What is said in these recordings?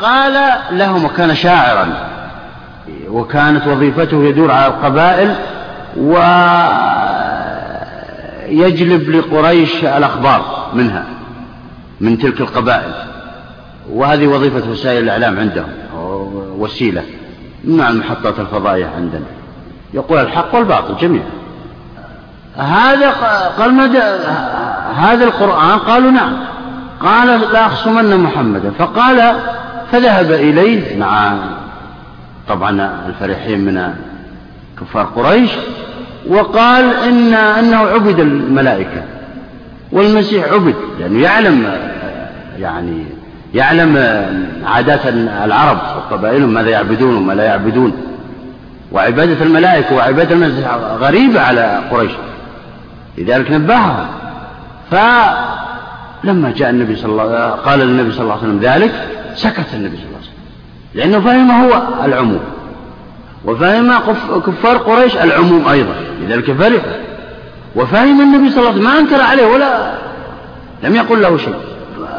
قال لهم وكان شاعرا وكانت وظيفته يدور على القبائل ويجلب لقريش الأخبار منها من تلك القبائل. وهذه وظيفة وسائل الإعلام عندهم وسيلة مع المحطات الفضائية عندنا. يقول الحق والباطل جميعا. هذا قال هذا القرآن؟ قالوا نعم. قال لا أخصمن محمدا. فقال فذهب إليه. مع طبعا الفرحين من كفار قريش. وقال إن أنه عبد الملائكة. والمسيح عبد لأنه يعلم يعني يعلم عادات العرب وقبائلهم ماذا يعبدون وما لا يعبدون. وعبادة الملائكة وعبادة المسيح غريبة على قريش. لذلك نبههم. فلما جاء النبي صلى الله قال النبي صلى الله عليه وسلم ذلك سكت النبي صلى الله عليه وسلم. لأنه فهم هو العموم. وفهم كفار قريش العموم أيضا. لذلك فرح وفهم النبي صلى الله عليه وسلم ما أنكر عليه ولا لم يقل له شيء.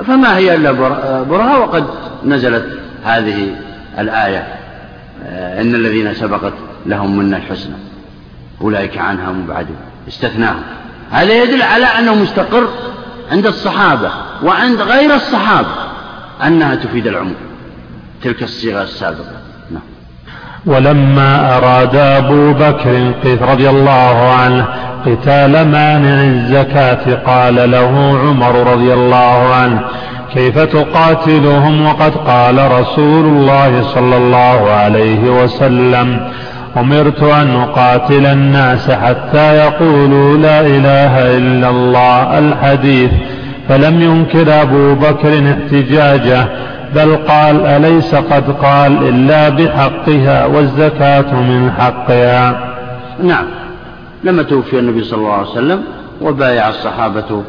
فما هي إلا برهة وقد نزلت هذه الآية. إن الذين سبقت لهم منا الحسنى. أولئك عنها مبعدون. استثناهم. هذا يدل على أنه مستقر عند الصحابة وعند غير الصحابة أنها تفيد العموم. تلك الصيغة السابقة. نعم. ولما أراد أبو بكر رضي الله عنه قتال مانع الزكاة قال له عمر رضي الله عنه كيف تقاتلهم؟ وقد قال رسول الله صلى الله عليه وسلم أمرت أن أقاتل الناس حتى يقولوا لا إله إلا الله الحديث فلم ينكر أبو بكر احتجاجه بل قال أليس قد قال إلا بحقها والزكاة من حقها؟ نعم. لما توفي النبي صلى الله عليه وسلم وبايع الصحابة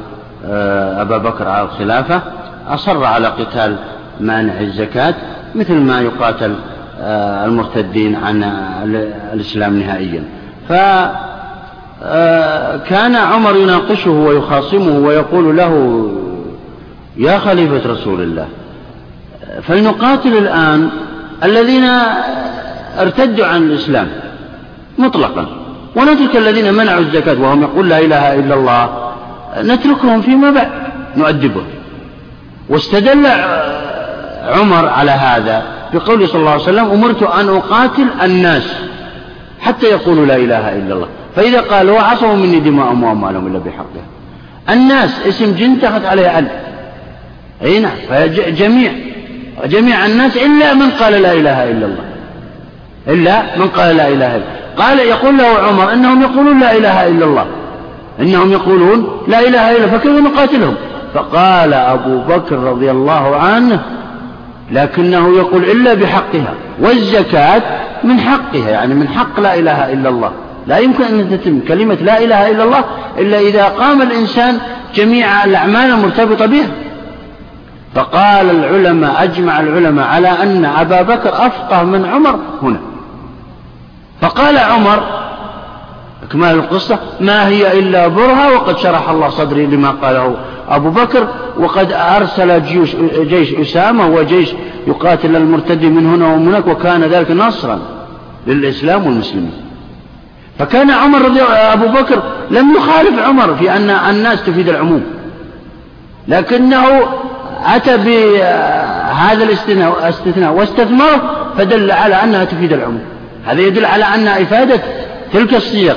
آه، أبا بكر على الخلافة أصر على قتال مانع الزكاة مثل ما يقاتل المرتدين عن الإسلام نهائيا. فكان آه، عمر يناقشه ويخاصمه ويقول له يا خليفة رسول الله فلنقاتل الآن الذين ارتدوا عن الإسلام مطلقا ونترك الذين منعوا الزكاة وهم يقول لا إله إلا الله نتركهم فيما بعد نؤدبهم. واستدل عمر على هذا بقوله صلى الله عليه وسلم أمرت أن أقاتل الناس حتى يقولوا لا إله إلا الله. فإذا قالوا عصوا مني دماءهم وأموالهم إلا بحقها الناس اسم جن تأخذ عليه ألف أي نعم فجميع جميع الناس إلا من قال لا إله إلا الله. إلا من قال لا إله إلا الله. قال يقول له عمر إنهم يقولون لا إله إلا الله. إنهم يقولون لا إله إلا فكيف نقاتلهم؟ فقال أبو بكر رضي الله عنه لكنه يقول إلا بحقها والزكاة من حقها يعني من حق لا إله إلا الله. لا يمكن أن تتم كلمة لا إله إلا الله إلا إذا قام الإنسان جميع الأعمال المرتبطة بها فقال العلماء أجمع العلماء على أن أبا بكر أفقه من عمر هنا. فقال عمر إكمال القصة ما هي إلا برهة وقد شرح الله صدري لما قاله. أبو بكر وقد أرسل جيش, جيش أسامة وجيش يقاتل المرتد من هنا ومن هناك وكان ذلك نصرا للإسلام والمسلمين. فكان عمر رضي أبو بكر لم يخالف عمر في أن الناس تفيد العموم. لكنه أتى بهذا الاستثناء واستثمره فدل على أنها تفيد العموم. هذا يدل على أن إفادة تلك الصيغ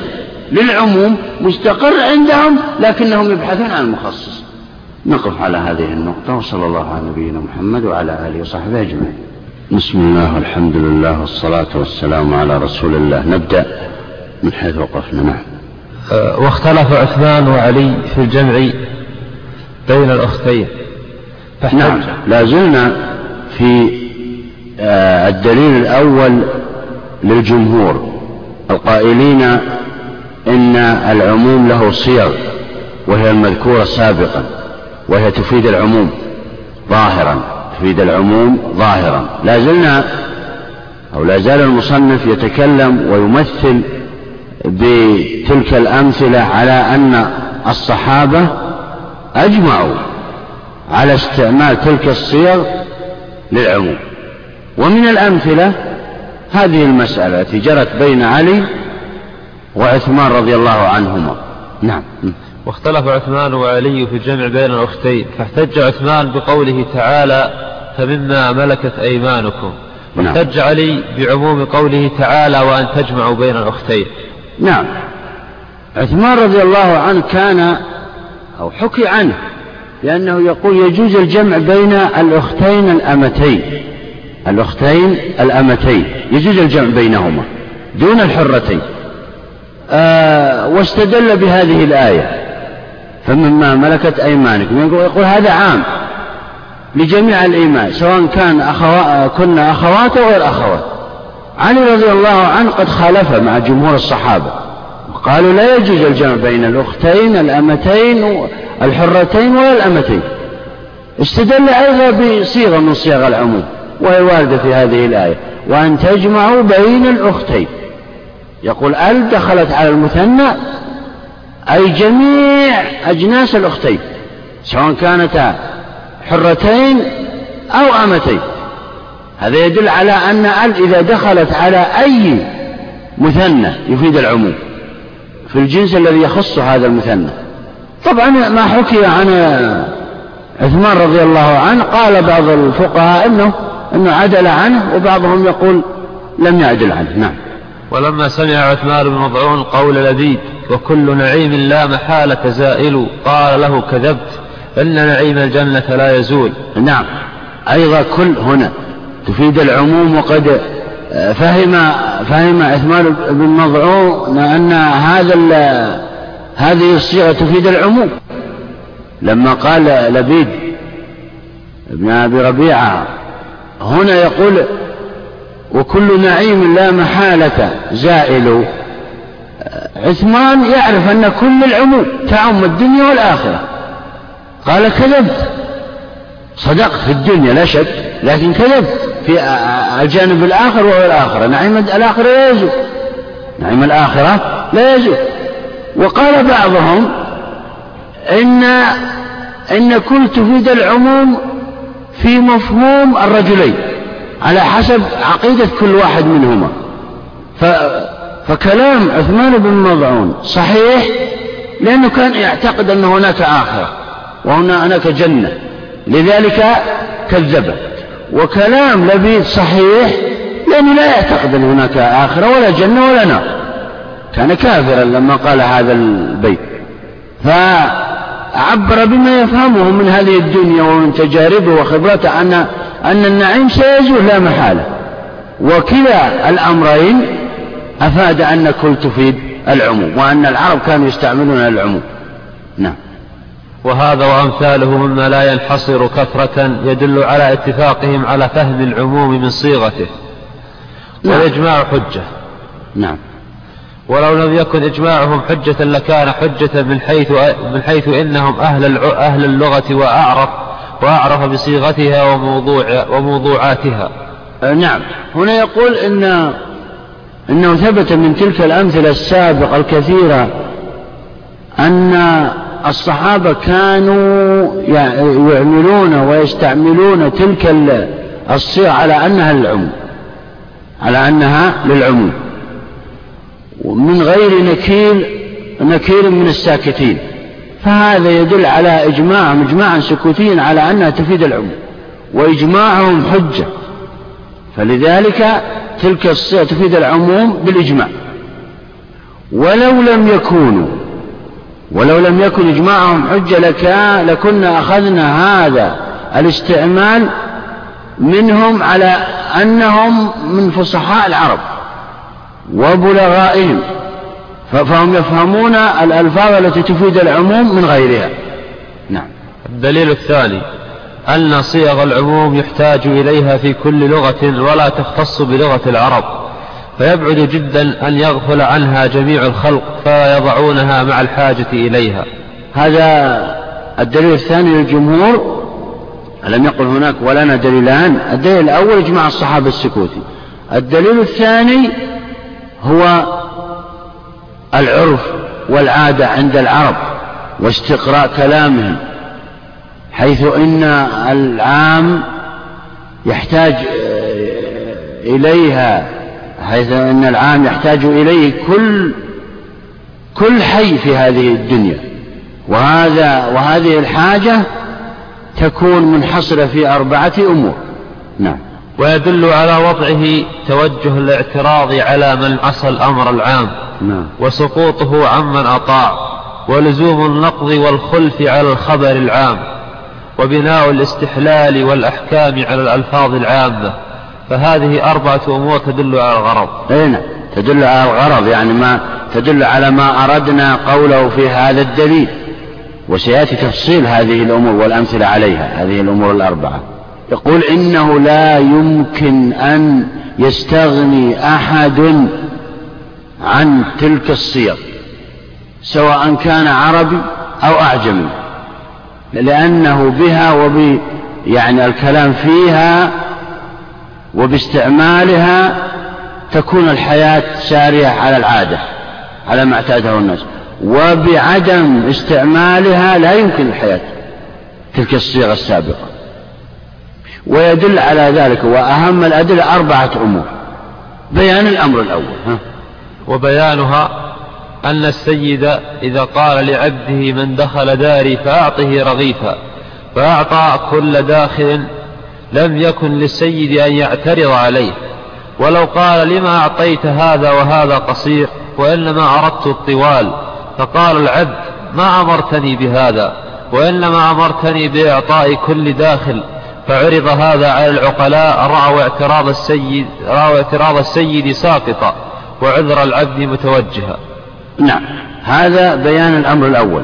للعموم مستقر عندهم لكنهم يبحثون عن المخصص. نقف على هذه النقطة وصلى الله على نبينا محمد وعلى آله وصحبه أجمعين. بسم الله والحمد لله والصلاة والسلام على رسول الله. نبدأ من حيث وقفنا. نعم. أه، واختلف عثمان وعلي في الجمع بين الأختين. نعم. لا زلنا في أه، الدليل الأول للجمهور. القائلين إن العموم له صيغ وهي المذكورة سابقا. وهي تفيد العموم ظاهرا تفيد العموم ظاهرا. لا زلنا أو لا زال المصنف يتكلم ويمثل بتلك الأمثلة على أن الصحابة أجمعوا على استعمال تلك الصيغ للعموم. ومن الأمثلة هذه المسألة التي جرت بين علي وعثمان رضي الله عنهما. نعم. واختلف عثمان وعلي في الجمع بين الأختين فاحتج عثمان بقوله تعالى فمما ملكت أيمانكم. نعم. واحتج نعم. علي بعموم قوله تعالى وأن تجمعوا بين الأختين. نعم. عثمان رضي الله عنه كان أو حكي عنه لأنه يقول يجوز الجمع بين الأختين الأمتين. الأختين الأمتين. يجوز الجمع بينهما دون الحرتين. آه واستدل بهذه الآية. فمما ملكت أيمانكم يقول هذا عام لجميع الإيمان سواء كان أخوا... كنا أخوات أو غير أخوات. علي رضي الله عنه قد خالف مع جمهور الصحابة. وقالوا لا يجوز الجمع بين الأختين الأمتين الحرتين ولا الأمتين. استدل أيضا بصيغة من صيغ العموم وهي واردة في هذه الآية. وأن تجمعوا بين الأختين. يقول أل دخلت على المثنى؟ أي جميع أجناس الأختين سواء كانتا حرتين أو أمتين. هذا يدل على أن ال إذا دخلت على أي مثنى يفيد العموم في الجنس الذي يخص هذا المثنى. طبعا ما حكي عن عثمان رضي الله عنه قال بعض الفقهاء انه إنه عدل عنه وبعضهم يقول لم يعدل عنه. نعم. ولما سمع عثمان بن مضعون قول لبيد وكل نعيم لا محالة زائل قال له كذبت إن نعيم الجنة لا يزول. نعم. أيضا كل هنا تفيد العموم وقد فهم فهم عثمان بن مضعون أن هذا هذه الصيغة تفيد العموم. لما قال لبيد ابن أبي ربيعة هنا يقول وكل نعيم لا محالة. زائل. عثمان يعرف أن كل العموم تعم الدنيا والآخرة. قال كذبت. صدقت في الدنيا لا شك لكن كذبت. في الجانب الآخر وهو الآخرة. نعيم الآخرة لا يزول نعيم الآخرة لا يزول وقال بعضهم إن إن كل تفيد العموم في مفهوم الرجلين. على حسب عقيدة كل واحد منهما. ف فكلام عثمان بن مضعون صحيح لأنه كان يعتقد أن هناك آخرة وهنا هناك جنة. لذلك كذب وكلام لبيد صحيح لأنه لا يعتقد أن هناك آخرة ولا جنة ولا نار. كان كافرا لما قال هذا البيت. فعبر بما يفهمه من هذه الدنيا ومن تجاربه وخبرته أن أن النعيم سيزول لا محالة. وكلا الأمرين أفاد أن كل تفيد العموم وأن العرب كانوا يستعملون العموم. نعم. وهذا وأمثاله مما لا ينحصر كثرة يدل على اتفاقهم على فهم العموم من صيغته. نعم. والإجماع حجة. نعم. ولو لم يكن إجماعهم حجة لكان حجة من حيث من حيث إنهم أهل أهل اللغة وأعرف وأعرف بصيغتها وموضوع وموضوعاتها. نعم، هنا يقول إن إنه ثبت من تلك الأمثلة السابقة الكثيرة أن الصحابة كانوا يعملون ويستعملون تلك الصيغ على أنها للعموم. على أنها للعموم. من غير نكير نكير من الساكتين. فهذا يدل على إجماعهم إجماعا سكوتيا على أنها تفيد العموم وإجماعهم حجة. فلذلك تلك الصيغة تفيد العموم بالإجماع. ولو لم يكونوا ولو لم يكن إجماعهم حجة لكان لكنا أخذنا هذا الاستعمال منهم على أنهم من فصحاء العرب وبلغائهم. فهم يفهمون الألفاظ التي تفيد العموم من غيرها. نعم. الدليل الثاني أن صيغ العموم يحتاج إليها في كل لغة ولا تختص بلغة العرب. فيبعد جدا أن يغفل عنها جميع الخلق فلا يضعونها مع الحاجة إليها. هذا الدليل الثاني للجمهور. ألم يقل هناك ولنا دليلان؟ الدليل الأول إجماع الصحابة السكوتي. الدليل الثاني هو العرف والعادة عند العرب واستقراء كلامهم حيث إن العام يحتاج إليها حيث أن العام يحتاج إليه كل كل حي في هذه الدنيا. وهذا وهذه الحاجة تكون منحصرة في أربعة أمور. نعم. ويدل على وضعه توجه الاعتراض على من عصى الأمر العام نعم. وسقوطه عمن أطاع ولزوم النقض والخلف على الخبر العام وبناء الاستحلال والأحكام على الألفاظ العامة. فهذه أربعة أمور تدل على الغرض. أي نعم. تدل على الغرض يعني ما تدل على ما أردنا قوله في هذا الدليل. وسيأتي تفصيل هذه الأمور والأمثلة عليها هذه الأمور الأربعة. يقول إنه لا يمكن أن يستغني أحد عن تلك الصيغ سواء كان عربي أو أعجمي لأنه بها وب يعني الكلام فيها وباستعمالها تكون الحياة سارية على العادة على ما اعتاده الناس وبعدم استعمالها لا يمكن الحياة تلك الصيغة السابقة. ويدل على ذلك وأهم الأدلة أربعة أمور. بيان الأمر الأول ها؟ وبيانها أن السيد إذا قال لعبده من دخل داري فأعطه رغيفا فأعطى كل داخل لم يكن للسيد أن يعترض عليه. ولو قال لما أعطيت هذا وهذا قصير وإنما أردت الطوال فقال العبد ما أمرتني بهذا وإنما أمرتني بإعطاء كل داخل. فعرض هذا على العقلاء رأوا اعتراض السيد رأوا اعتراض السيد ساقطا وعذر العبد متوجها. نعم. هذا بيان الأمر الأول.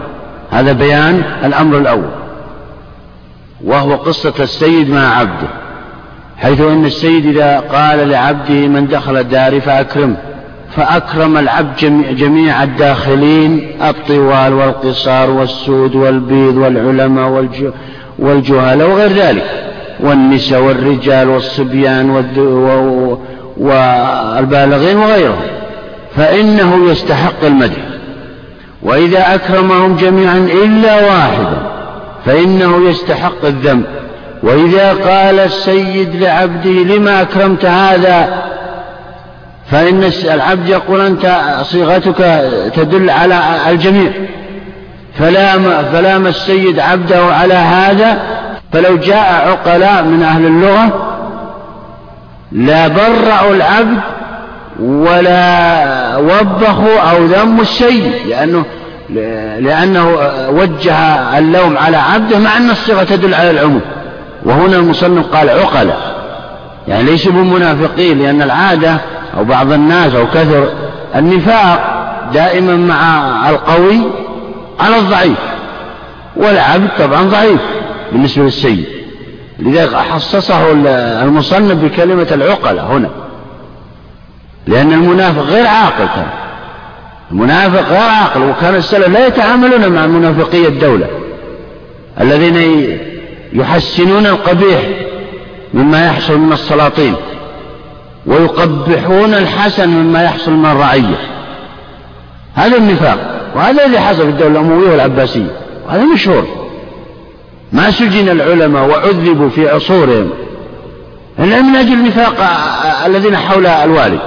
هذا بيان الأمر الأول. وهو قصة السيد مع عبده. حيث أن السيد إذا قال لعبده من دخل الدار فأكرمه فأكرم العبد جميع الداخلين الطوال والقصار والسود والبيض والعلماء والجهال وغير ذلك. والنساء والرجال والصبيان والبالغين وغيرهم فإنه يستحق المدح. وإذا أكرمهم جميعا إلا واحدا فإنه يستحق الذنب وإذا قال السيد لعبده لما أكرمت هذا؟ فإن العبد يقول أنت صيغتك تدل على الجميع. فلام, فلام السيد عبده على هذا فلو جاء عقلاء من أهل اللغة لا برأوا العبد ولا وبخوا أو ذموا السيد لأنه لأنه وجه اللوم على عبده مع أن الصيغة تدل على العموم. وهنا المصنف قال عقلاء. يعني ليسوا بمنافقين لأن العادة أو بعض الناس أو كثر النفاق دائما مع القوي على الضعيف والعبد طبعا ضعيف. بالنسبة للسيد. لذلك خصصه المصنف بكلمة العقلة هنا. لأن المنافق غير عاقل كان. المنافق غير عاقل وكان السلف لا يتعاملون مع منافقي الدولة. الذين يحسنون القبيح مما يحصل من السلاطين ويقبحون الحسن مما يحصل من الرعية. هذا النفاق وهذا الذي حصل في الدولة الأموية والعباسية وهذا مشهور. ما سجن العلماء وعذبوا في عصورهم. إلا من أجل النفاق الذين حول الوالي.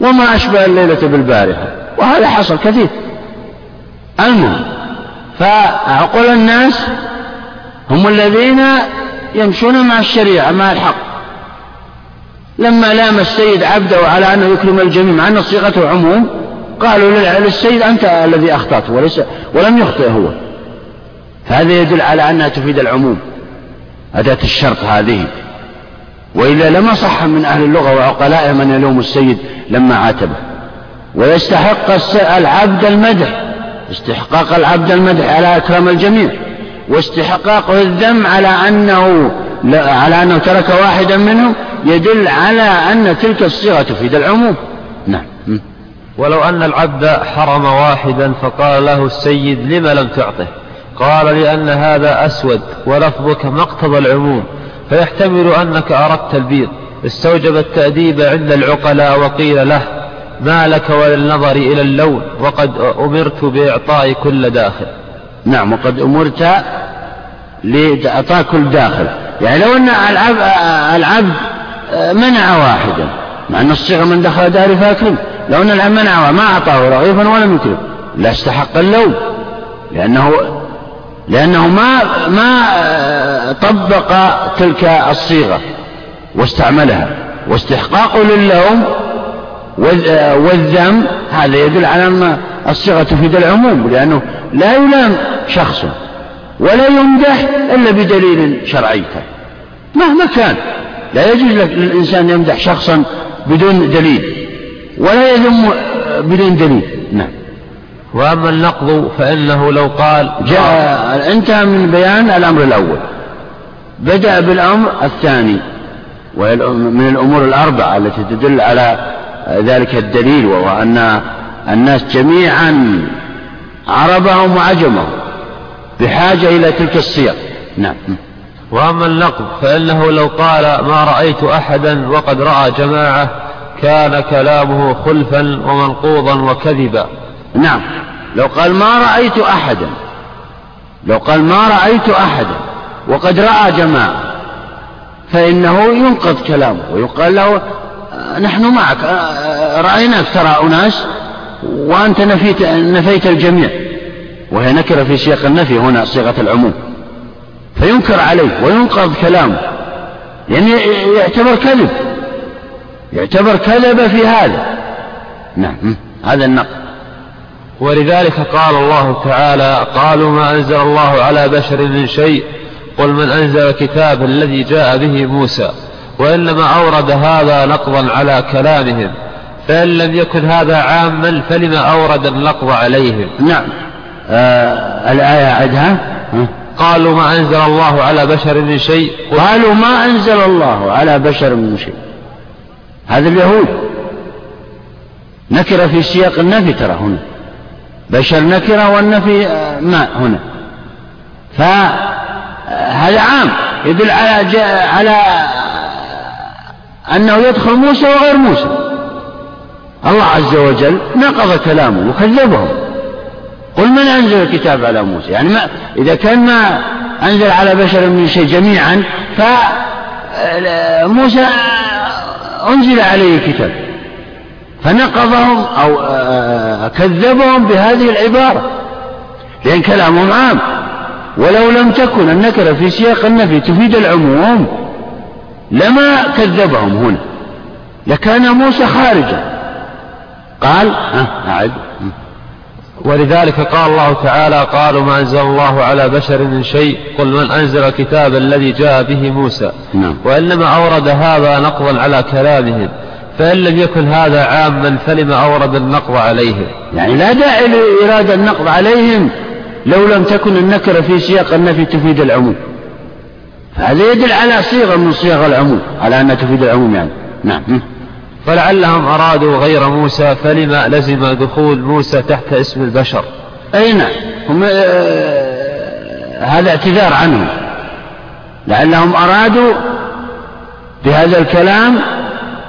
وما أشبه الليلة بالبارحة. وهذا حصل كثير. المهم فعقول الناس هم الذين يمشون مع الشريعة مع الحق. لما لام السيد عبده على أنه يكرم الجميع مع أن صيغته عموم قالوا للسيد أنت الذي أخطأت وليس ولم يخطئ هو. فهذا يدل على أنها تفيد العموم أداة الشرط هذه. وإلا لما صح من أهل اللغة وعقلائهم من يلوم السيد لما عاتبه. ويستحق العبد المدح استحقاق العبد المدح على أكرم الجميع. واستحقاقه الذم على أنه على أنه ترك واحدا منهم يدل على أن تلك الصيغة تفيد العموم. نعم. ولو أن العبد حرم واحدا فقال له السيد لم لم تعطه؟ قال لأن هذا أسود ولفظك مقتضى العموم فيحتمل أنك أردت البيض. استوجب التأديب عند العقلاء وقيل له ما لك وللنظر إلى اللون؟ وقد أمرت بإعطاء كل داخل. نعم وقد أمرت لإعطاء كل داخل. يعني لو أن العبد, منع واحدا مع أن الصيغة من دخل داري فأكرم. لو أن العبد منع ما أعطاه رغيفا ولم يكرم لا استحق اللوم لأنه لأنه ما ما طبق تلك الصيغة واستعملها. واستحقاقه للوم والذم هذا يدل على أن الصيغة تفيد العموم لأنه لا يلام شخص ولا يمدح إلا بدليل شرعي. مهما كان. لا يجوز للإنسان يمدح شخصا بدون دليل ولا يذم بدون دليل. نعم. وأما النقض فإنه لو قال جاء انتهى من بيان الأمر الأول. بدأ بالأمر الثاني. وهي من الأمور الأربعة التي تدل على ذلك الدليل وهو أن الناس جميعا عربهم وعجمهم بحاجة إلى تلك الصيغ. نعم. وأما النقد فإنه لو قال ما رأيت أحدا وقد رأى جماعة كان كلامه خلفا ومنقوضا وكذبا. نعم. لو قال ما رأيت أحدا لو قال ما رأيت أحدا وقد رأى جماعة فإنه ينقض كلامه ويقال له نحن معك رأيناك ترى أناس وأنت نفيت, نفيت الجميع. وهي نكرة في سياق النفي هنا صيغة العموم. فينكر عليه وينقض كلامه. يعني يعتبر كذب يعتبر كذب في هذا. نعم. هذا النقد ولذلك قال الله تعالى قالوا ما أنزل الله على بشر من شيء قل من أنزل الكتاب الذي جاء به موسى وإنما أورد هذا نقضا على كلامهم فإن لم يكن هذا عاما فلما أورد النقض عليهم نعم. آه الآية عدها؟ قالوا ما أنزل الله على بشر من شيء قالوا ما أنزل الله على بشر من شيء. هذا اليهود. نكرة في سياق النفي ترى هنا. بشر نكرة والنفي آه، ما هنا. فهذا عام. يدل على على أنه يدخل موسى وغير موسى. الله عز وجل نقض كلامه وكذبهم قل من أنزل الكتاب على موسى؟ يعني ما إذا كان ما أنزل على بشر من شيء جميعا فموسى أنزل عليه الكتاب. فنقضهم أو آه، كذبهم بهذه العبارة. لأن كلامهم عام. ولو لم تكن النكرة في سياق النفي تفيد العموم لما كذبهم هنا. لكان موسى خارجا. قال أعد. ولذلك قال الله تعالى قالوا ما أنزل الله على بشر من شيء. قل من أنزل الكتاب الذي جاء به موسى. نعم. وإنما أورد هذا نقضا على كلامهم. فإن لم يكن هذا عاما فلما أورد النقض عليهم. يعني لا داعي لإرادة النقض عليهم لو لم تكن النكرة في سياق النفي تفيد العموم. فهذا يدل على صيغة من صيغ العموم على أنها تفيد العموم يعني. نعم. فلعلهم أرادوا غير موسى فلما لزم دخول موسى تحت اسم البشر؟ أي نعم. هم آه هذا اعتذار عنهم. لعلهم أرادوا بهذا الكلام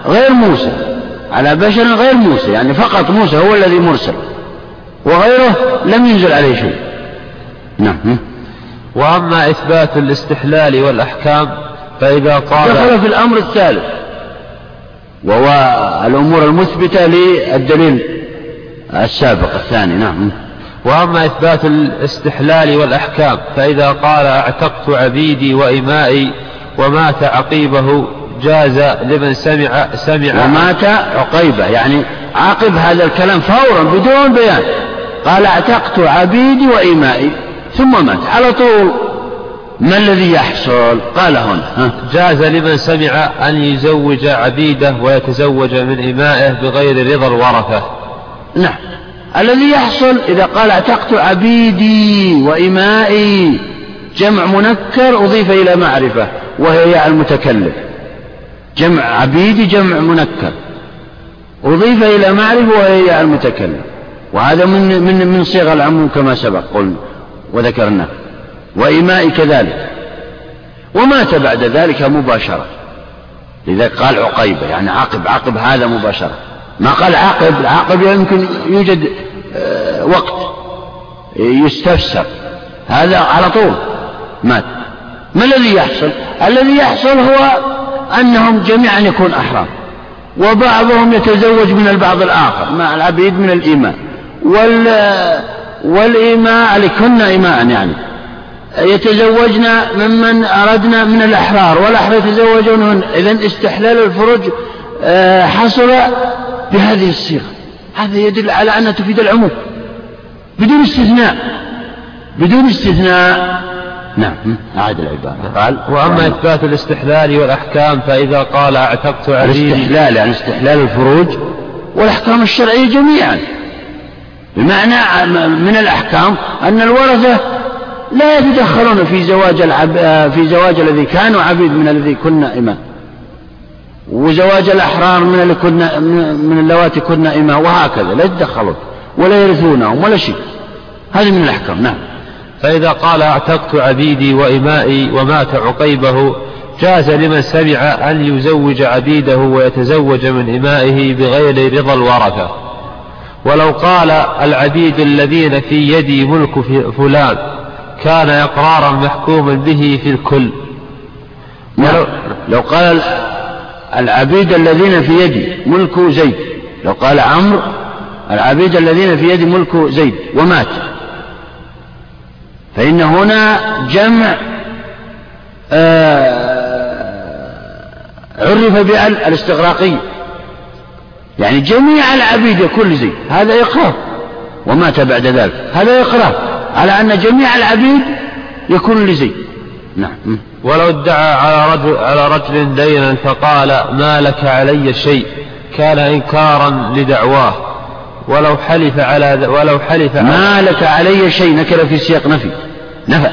غير موسى. على بشر غير موسى يعني فقط موسى هو الذي مرسل. وغيره لم ينزل عليه شيء. نعم. وأما إثبات الاستحلال والأحكام فإذا قال دخل في الأمر الثالث وهو الأمور المثبتة للدليل السابق الثاني. نعم. وأما إثبات الاستحلال والأحكام فإذا قال أعتقت عبيدي وإمائي ومات عقيبه جاز لمن سمع سمع. ومات عقيبة. يعني عقب هذا الكلام فورا بدون بيان. قال اعتقت عبيدي وإمائي. ثم مات. على طول. ما الذي يحصل؟ قال هنا. جاز لمن سمع أن يزوج عبيده ويتزوج من إمائه بغير رضا الورثة. نعم. الذي يحصل إذا قال اعتقت عبيدي وإمائي جمع منكر أضيف إلى معرفة وهي ياء المتكلم. جمع عبيدي جمع منكر. أضيف إلى معرفة ياء المتكلم. وهذا من من من صيغ العموم كما سبق قلنا وذكرنا وإماء كذلك. ومات بعد ذلك مباشرة. لذلك قال عقيبة يعني عقب عقب هذا مباشرة. ما قال عقب عقب يمكن يوجد آه، وقت. يستفسر. هذا على طول. مات. ما الذي يحصل؟ الذي يحصل هو أنهم جميعا يكون أحرار وبعضهم يتزوج من البعض الآخر مع العبيد من الإيمان. وال والإيماء لكن إيماء يعني يتزوجن ممن أردنا من الأحرار والأحرار يتزوجون إذا استحلال الفروج آه، حصل بهذه الصيغة. هذا يدل على أنها تفيد العموم بدون استثناء بدون استثناء. نعم. أعاد العبارة. قال وأما إثبات الاستحلال والأحكام فإذا قال أعتقت عبيدي الاستحلال يعني استحلال الفروج والأحكام الشرعية جميعا. بمعنى من الأحكام أن الورثة لا يتدخلون في زواج العب... في زواج الذي كانوا عبيد من الذي كنا إمام وزواج الأحرار من اللي كنا من اللواتي كنا إمام وهكذا. لا يتدخلون ولا يرثونهم ولا شيء. هذه من الأحكام. نعم. فإذا قال اعتقت عبيدي وإمائي ومات عقيبه جاز لمن سمع أن يزوج عبيده ويتزوج من إمائه بغير رضا الورثة. ولو قال العبيد الذين في يدي ملك فلان كان إقرارا محكوما به في الكل. ولو لو قال العبيد الذين في يدي ملك زيد. لو قال عمرو العبيد الذين في يدي ملك زيد ومات. فإن هنا جمع آه، عرف بأل الاستغراقية يعني جميع العبيد يكون لزيد هذا إقرار. ومات بعد ذلك. هذا إقرار. على أن جميع العبيد يكون لزيد نعم. ولو ادعى على رجل, على رجل دينا فقال ما لك علي شيء. كان إنكارا لدعواه. ولو حلف على ولو حلف على ما لك علي شيء نكر في سياق نفي. نفى.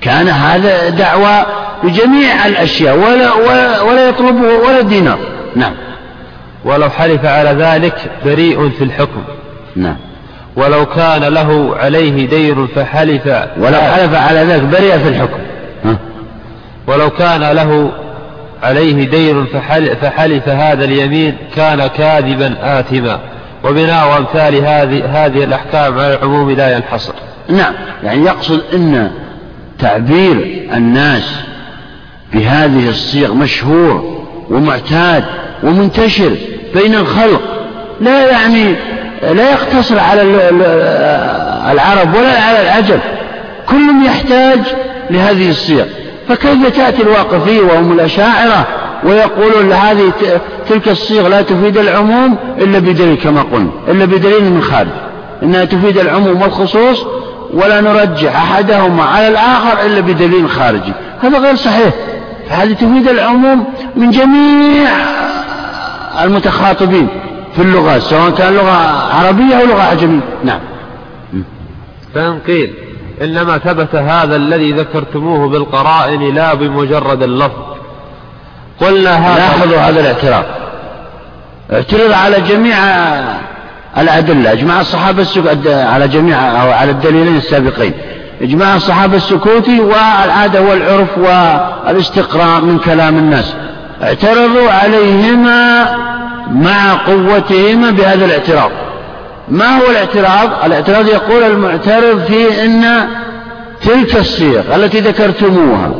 كان هذا دعوى بجميع الأشياء ولا, ولا, ولا يطلبه ولا دينار نعم. ولو حلف على ذلك بريء في الحكم. نعم. ولو كان له عليه دين فحلف ولو حلف على ذلك بريء في الحكم. ها؟ ولو كان له عليه دين فحلف, فحلف هذا اليمين كان كاذبا آثما. وبناء أمثال هذه هذه الأحكام على العموم لا ينحصر. نعم. يعني يقصد أن تعبير الناس بهذه الصيغ مشهور ومعتاد ومنتشر بين الخلق. لا يعني لا يقتصر على العرب ولا على العجم كل يحتاج لهذه الصيغ. فكيف تأتي الواقفية وهم الأشاعرة ويقولون هذه تلك الصيغ لا تفيد العموم إلا بدليل كما قلنا إلا بدليل من خارج. إنها تفيد العموم والخصوص ولا نرجح أحدهما على الآخر إلا بدليل خارجي هذا غير صحيح. فهذه تفيد العموم من جميع المتخاطبين في اللغات سواء كان لغة عربية أو لغة عجمية نعم. فإن قيل إنما ثبت هذا الذي ذكرتموه بالقرائن لا بمجرد اللفظ. قلنا هذا لاحظوا هذا الاعتراض. اعترض على جميع الأدلة إجماع الصحابة على جميع أو على الدليلين السابقين. إجماع الصحابة السكوتي والعادة والعرف والاستقراء من كلام الناس. اعترضوا عليهما مع قوتهما بهذا الاعتراض. ما هو الاعتراض؟ الاعتراض يقول المعترض في أن تلك الصيغ التي ذكرتموها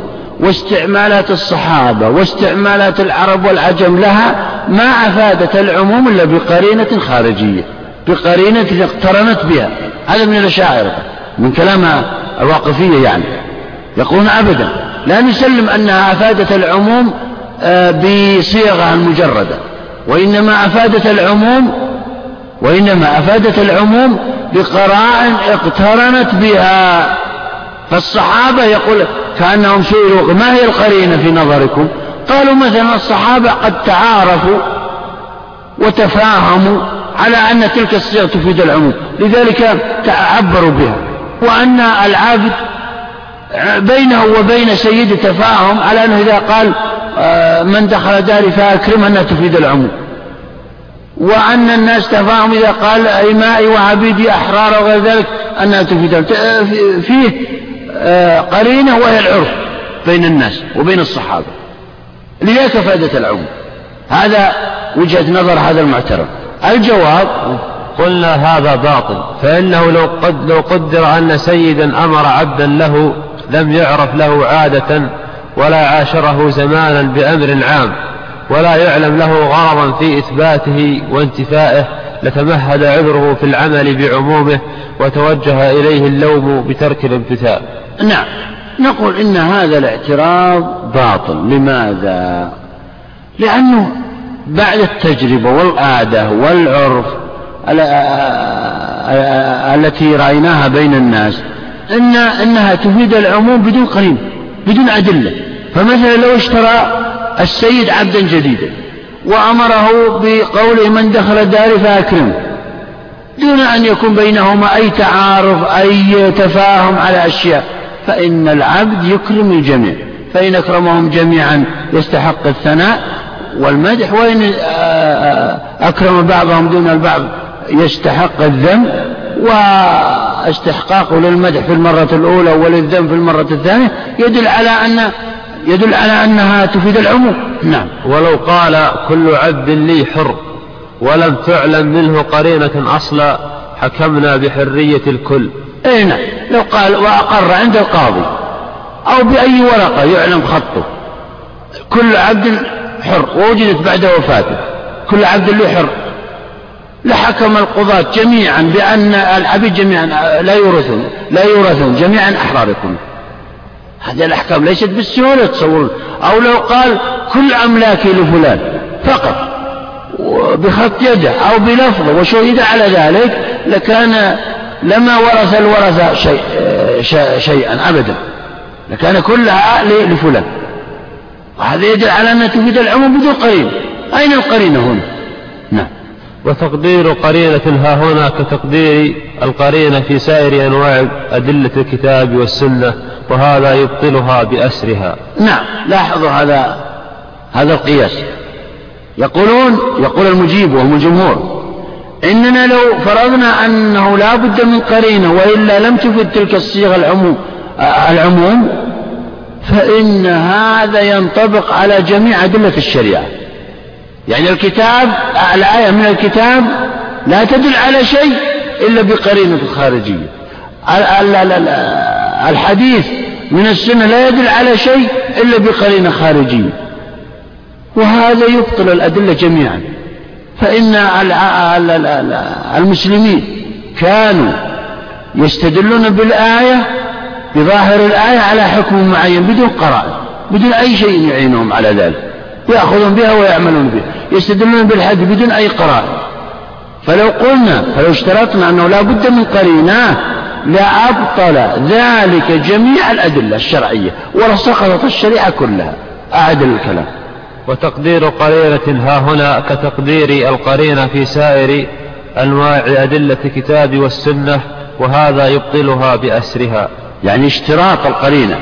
واستعمالات الصحابة واستعمالات العرب والعجم لها ما أفادت العموم إلا بقرينة خارجية بقرينة اقترنت بها. هذا من الأشاعرة من كلام الواقفية يعني. يقولون أبدا لا نسلم أنها أفادت العموم آه، بصيغة مجردة. وإنما أفادت العموم وإنما أفادت العموم بقرائن اقترنت بها. فالصحابة يقول كأنهم سئلوا ما هي القرينة في نظركم؟ قالوا مثلا الصحابة قد تعارفوا وتفاهموا على أن تلك الصيغ تفيد العموم. لذلك عبروا بها. وأن العابد بينه وبين سيد تفاهم على أنه إذا قال آه، من دخل داري فأكرم أنها تفيد العموم. وأن الناس تفاهم إذا قال إمائي وعبيدي أحرار وغير ذلك أنها تفيد آه، فيه قرينة وهي العرف بين الناس وبين الصحابة لذلك فائدة العموم. هذا وجهة نظر هذا المعترف الجواب قلنا هذا باطل فإنه لو, قد لو قدر أن سيدا أمر عبدا له لم يعرف له عادة ولا عاشره زمانا بأمر عام ولا يعلم له غرضا في إثباته وانتفائه لتمهد عذره في العمل بعمومه وتوجه إليه اللوم بترك الامتثال. نعم. نقول إن هذا الاعتراض باطل. لماذا؟ لأنه بعد التجربة والعادة والعرف التي رأيناها بين الناس إن إنها تفيد العموم بدون قرين بدون أدلة. فمثلا لو اشترى السيد عبدا جديدا وأمره بقوله من دخل داري فأكرمه دون أن يكون بينهما أي تعارف أي تفاهم على أشياء. فإن العبد يكرم الجميع. فإن أكرمهم جميعا يستحق الثناء والمدح. وإن أكرم بعضهم دون البعض يستحق الذم واستحقاقه للمدح في المرة الأولى وللذم في المرة الثانية. يدل على أن يدل على أنها تفيد العموم. نعم. ولو قال كل عبد لي حر ولم تعلم منه قرينة أصلا حكمنا بحرية الكل. أي نعم. لو قال وأقر عند القاضي أو بأي ورقة يعلم خطه. كل عبد حر ووجدت بعد وفاته. كل عبد له حر. لحكم القضاة جميعا بأن العبيد جميعا لا يورثون لا يورثون جميعا أحرار يكونون هذه الأحكام ليست بالسهولة تصورون. أو لو قال كل أملاكي لفلان فقط بخط يده أو بلفظه وشهد على ذلك لكان لما ورث الورثة شيء شيئا أبدا. لكان كلها لفلان. وهذا يدل على أنها تفيد العموم بدون قرين أين القرينة هنا؟ نعم. وتقدير قرينة ها هنا كتقدير القرينة في سائر أنواع أدلة الكتاب والسنة وهذا يبطلها بأسرها. نعم لاحظوا هذا هذا القياس. يقولون يقول المجيب وهم الجمهور إننا لو فرضنا أنه لا بد من قرينة وإلا لم تفد تلك الصيغة العموم العموم فإن هذا ينطبق على جميع أدلة الشريعة. يعني الكتاب الآية من الكتاب لا تدل على شيء إلا بقرينة خارجية الحديث من السنة لا يدل على شيء إلا بقرينة خارجية. وهذا يبطل الأدلة جميعا. فإن المسلمين كانوا يستدلون بالآية بظاهر الآية على حكم معين بدون قرائن بدون أي شيء يعينهم على ذلك. يأخذون بها ويعملون بها. يستدلون بالحد بدون أي قرائن فلو قلنا فلو اشترطنا أنه لا بد من قرينة لأبطل ذلك جميع الأدلة الشرعية. ولسقطت الشريعة كلها. أعد الكلام. وتقدير قرينة ها هنا كتقدير القرينة في سائر أنواع أدلة الكتاب والسنة وهذا يبطلها بأسرها. يعني اشتراط القرينة.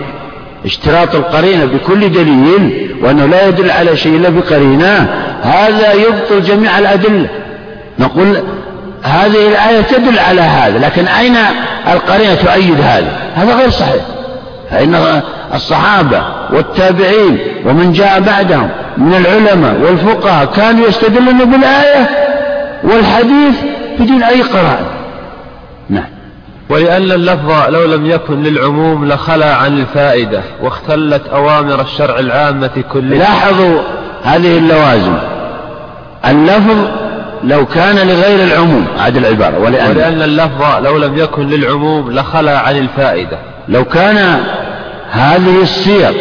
اشتراط القرينة بكل دليل وأنه لا يدل على شيء إلا بقرينة هذا يبطل جميع الأدلة. نقول هذه الآية تدل على هذا لكن أين القرينة تؤيد هذا؟ هذا غير صحيح. فإن الصحابة والتابعين ومن جاء بعدهم من العلماء والفقهاء كانوا يستدلون بالآية والحديث بدون أي قرائن. ولأن اللفظ لو لم يكن للعموم لخلى عن الفائدة واختلت أوامر الشرع العامة كلها. لاحظوا هذه اللوازم. اللفظ لو كان لغير العموم عاد العبارة ولأن, ولأن اللفظ لو لم يكن للعموم لخلى عن الفائدة. لو كان هذه الصيغ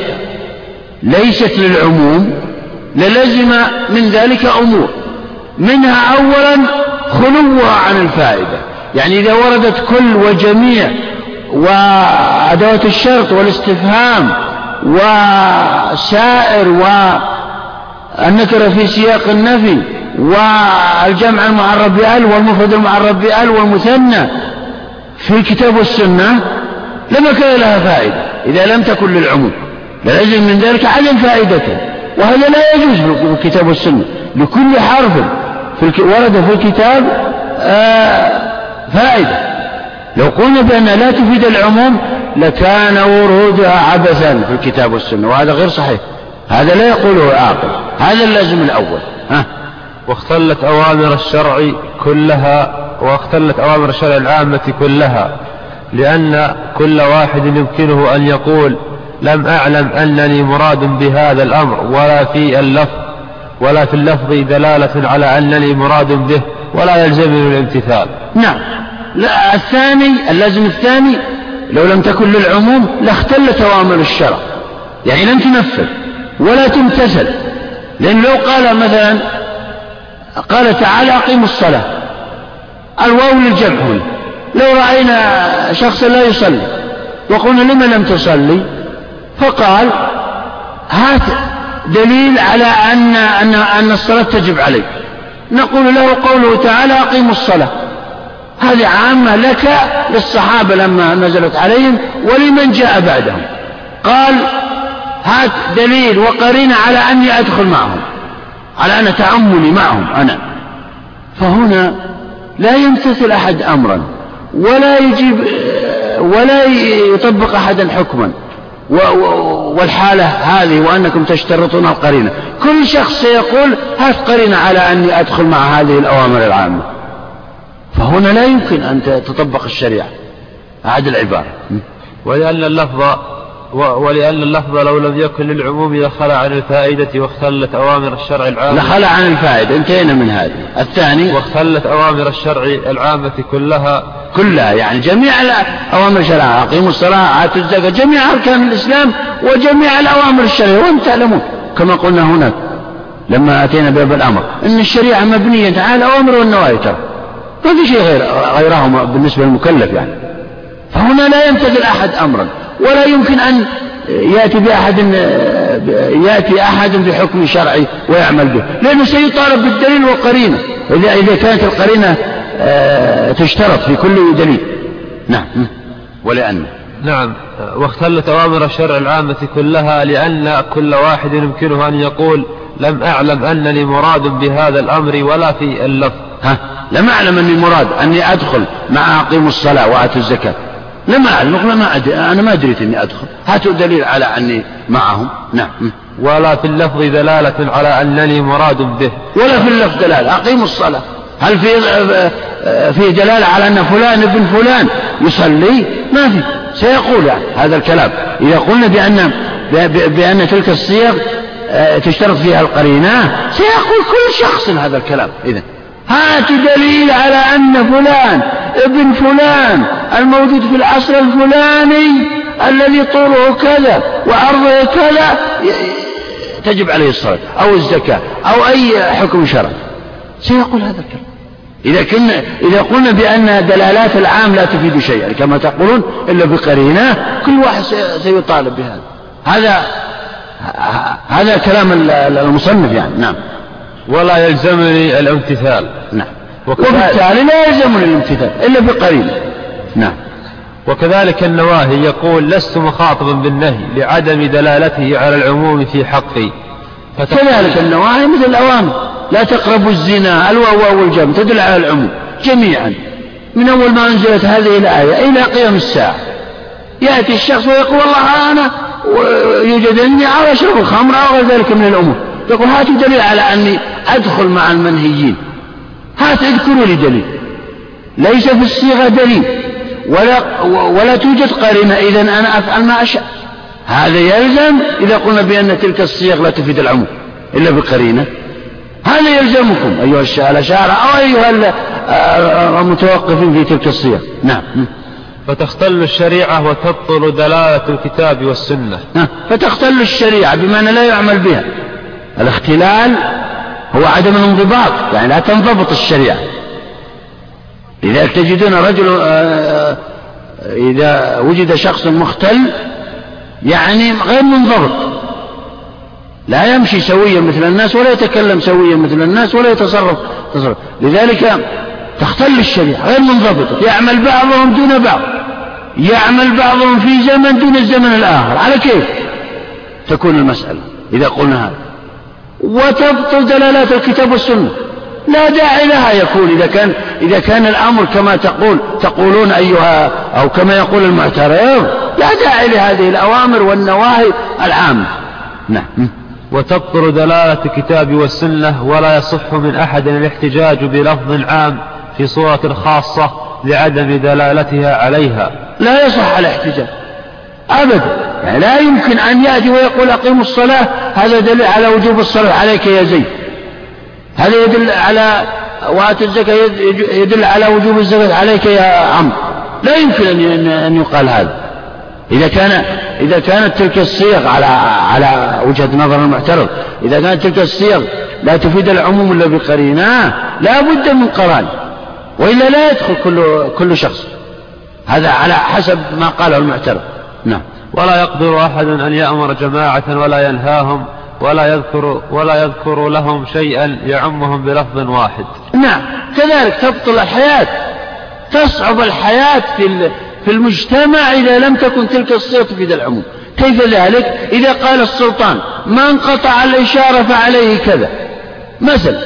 ليست للعموم للزم من ذلك أمور. منها أولا خلوها عن الفائدة. يعني إذا وردت كل وجميع وأدوات الشرط والاستفهام وسائر والنكرة في سياق النفي والجمع المعرب بأل والمفرد المعرب بأل والمثنى في الكتاب والسنة لما كان لها فائدة إذا لم تكن للعموم لازم من ذلك عدم فائدته وهذا لا يجوز في الكتاب والسنة لكل حرف في ورد في الكتاب آه فائدة. لو قلنا بأنها لا تفيد العموم لكان ورودها عبثا في الكتاب والسنة وهذا غير صحيح. هذا لا يقوله عاقل. هذا اللازم الأول. ها؟ واختلت أوامر الشرع كلها واختلت أوامر الشرع العامة كلها لأن كل واحد يمكنه أن يقول لم أعلم أنني مراد بهذا الأمر ولا في اللفظ ولا في اللفظ دلالة على أنني مراد به ولا يلزمني الامتثال. نعم. لا الثاني اللازم الثاني لو لم تكن للعموم لاختلت أوامر الشرع. يعني لم تنفذ ولا تمتثل. لأن لو قال مثلا قال تعالى أقيموا الصلاة. الواو للجمع هنا. لو رأينا شخصا لا يصلي وقلنا لما لم تصلي؟ فقال هات دليل على أن أن أن الصلاة تجب عليك. نقول له قوله تعالى أقيموا الصلاة. هذه عامة لك للصحابة لما نزلت عليهم ولمن جاء بعدهم. قال هات دليل وقرين على أني أدخل معهم على أن تعملي معهم أنا. فهنا لا يمتثل أحد أمرا ولا يجيب ولا يطبق أحدا حكما. والحالة هذه وأنكم تشترطون القرينة. كل شخص سيقول هات قرينة على أني أدخل مع هذه الأوامر العامة. فهنا لا يمكن أن تطبق الشريعة. أعد العبارة. ولأن اللفظ ولأن اللفظ لو لم يكن للعموم لخلع عن الفائدة واختلت أوامر الشرع العامة. لخلع عن الفائدة. انتهينا من هذه. الثاني واختلت أوامر الشرع العامة كلها. كلها يعني جميع أوامر الشرع. أقيموا الصلاة آتوا الزكاة جميع أركان الإسلام وجميع الأوامر الشرعية. وأنتم تعلمون كما قلنا هناك لما أتينا باب الأمر أن الشريعة مبنية على الأوامر والنواهي ترى. ما في شيء غير غيرهما بالنسبة للمكلف يعني. فهنا لا يمتثل أحد أمرا. ولا يمكن أن يأتي بأحد يأتي أحد بحكم شرعي ويعمل به لأنه سيطالب بالدليل والقرينة. إذا إذا كانت القرينة آه، تشترط في كل دليل. نعم. ولأن. نعم. واختلت أوامر الشرع العامة كلها لأن كل واحد يمكنه أن يقول لم أعلم أنني مراد بهذا الأمر ولا في اللفظ. ها؟ لم أعلم أني مراد أني أدخل مع أقيم الصلاة وآتوا الزكاة. لم أعلم نقول ما أدري. أنا ما أدريت أني أدخل. هاتوا دليل على أني معهم. نعم. ولا في اللفظ دلالة على أنني مراد به. ولا في اللفظ دلالة. أقيموا الصلاة. هل في في دلالة على أن فلان ابن فلان يصلي؟ ما في. سيقول يعني هذا الكلام. إذا قلنا بأن بأن تلك الصيغ آه، تشترط فيها القرينة سيقول كل شخص هذا الكلام. إذا هات دليل على أن فلان ابن فلان الموجود في العصر الفلاني الذي طوله كذا وعرضه كذا تجب عليه الصلاة أو الزكاة أو أي حكم شرعي. سيقول هذا الكلام. إذا كنا إذا قلنا بأن دلالات العام لا تفيد شيئا كما تقولون إلا بقرينة كل واحد سيطالب بهذا. هذا هذا كلام المصنف يعني نعم. ولا يلزمني الامتثال. نعم. وبالتالي لا يلزمني الامتثال إلا بقرينة نعم. وكذلك النواهي يقول لست مخاطبا بالنهي لعدم دلالته على العموم في حقي. كذلك النواهي مثل الأوامر لا تقربوا الزنا الواو والجم تدل على العموم جميعا. من أول ما أنزلت هذه الآية إلى قيام الساعة. يأتي الشخص ويقول والله أنا يوجد عندي على شرب الخمر أو غير ذلك من الأمور. يقول هاتوا دليل على أني أدخل مع المنهيين. هات اذكروا لي دليل. ليس في الصيغة دليل. ولا, ولا توجد قرينة. إذا أنا أفعل ما أشاء. هذا يلزم إذا قلنا بأن تلك الصيغ لا تفيد العموم. إلا بقرينة. هذا يلزمكم. أيها الأشاعرة أو أيها المتوقفين في تلك الصيغ. نعم. فتختل الشريعة وتبطل دلالة الكتاب والسنة. فتختل الشريعة بمعنى لا يعمل بها. الاختلال هو عدم الانضباط يعني لا تنضبط الشريعة. لذلك تجدون رجل آه، آه، إذا وجد شخص مختل يعني غير منضبط. لا يمشي سويا مثل الناس ولا يتكلم سويا مثل الناس ولا يتصرف تصرف. لذلك تختل الشريعة غير منضبطة يعمل بعضهم دون بعض. يعمل بعضهم في زمن دون الزمن الآخر. على كيف تكون المسألة؟ إذا قلنا هذا. وتبطل دلالات الكتاب والسنة. لا داعي لها يكون إذا كان إذا كان الأمر كما تقول تقولون أيها أو كما يقول المعترض لا داعي لهذه الأوامر والنواهي العامة. نعم. وتبطل دلالة الكتاب والسنة ولا يصح من أحد الاحتجاج بلفظ عام في صورة خاصة لعدم دلالتها عليها. لا يصح الاحتجاج. أبدا. لا يمكن أن يأتي ويقول أقيموا الصلاة هذا دليل على وجوب الصلاة. عليك يا زيد. هذا يدل على وآت الزكاة يدل على وجوب الزكاة. عليك يا عمرو لا يمكن أن يقال هذا. إذا كان إذا كانت تلك الصيغ على على وجهة نظر المعترض إذا كانت تلك الصيغ لا تفيد العموم إلا بقرينة لا بد من قران. وإلا لا يدخل كل كل شخص. هذا على حسب ما قاله المعترض. نعم. ولا يقدر أحد أن يأمر جماعة ولا ينهاهم ولا يذكر ولا يذكر لهم شيئا يعمهم بلفظ واحد. نعم كذلك تبطل الحياة تصعب الحياة في في المجتمع إذا لم تكن تلك الصيغة تفيد العموم. كيف ذلك؟ إذا قال السلطان من قطع الإشارة فعليه كذا. مثلا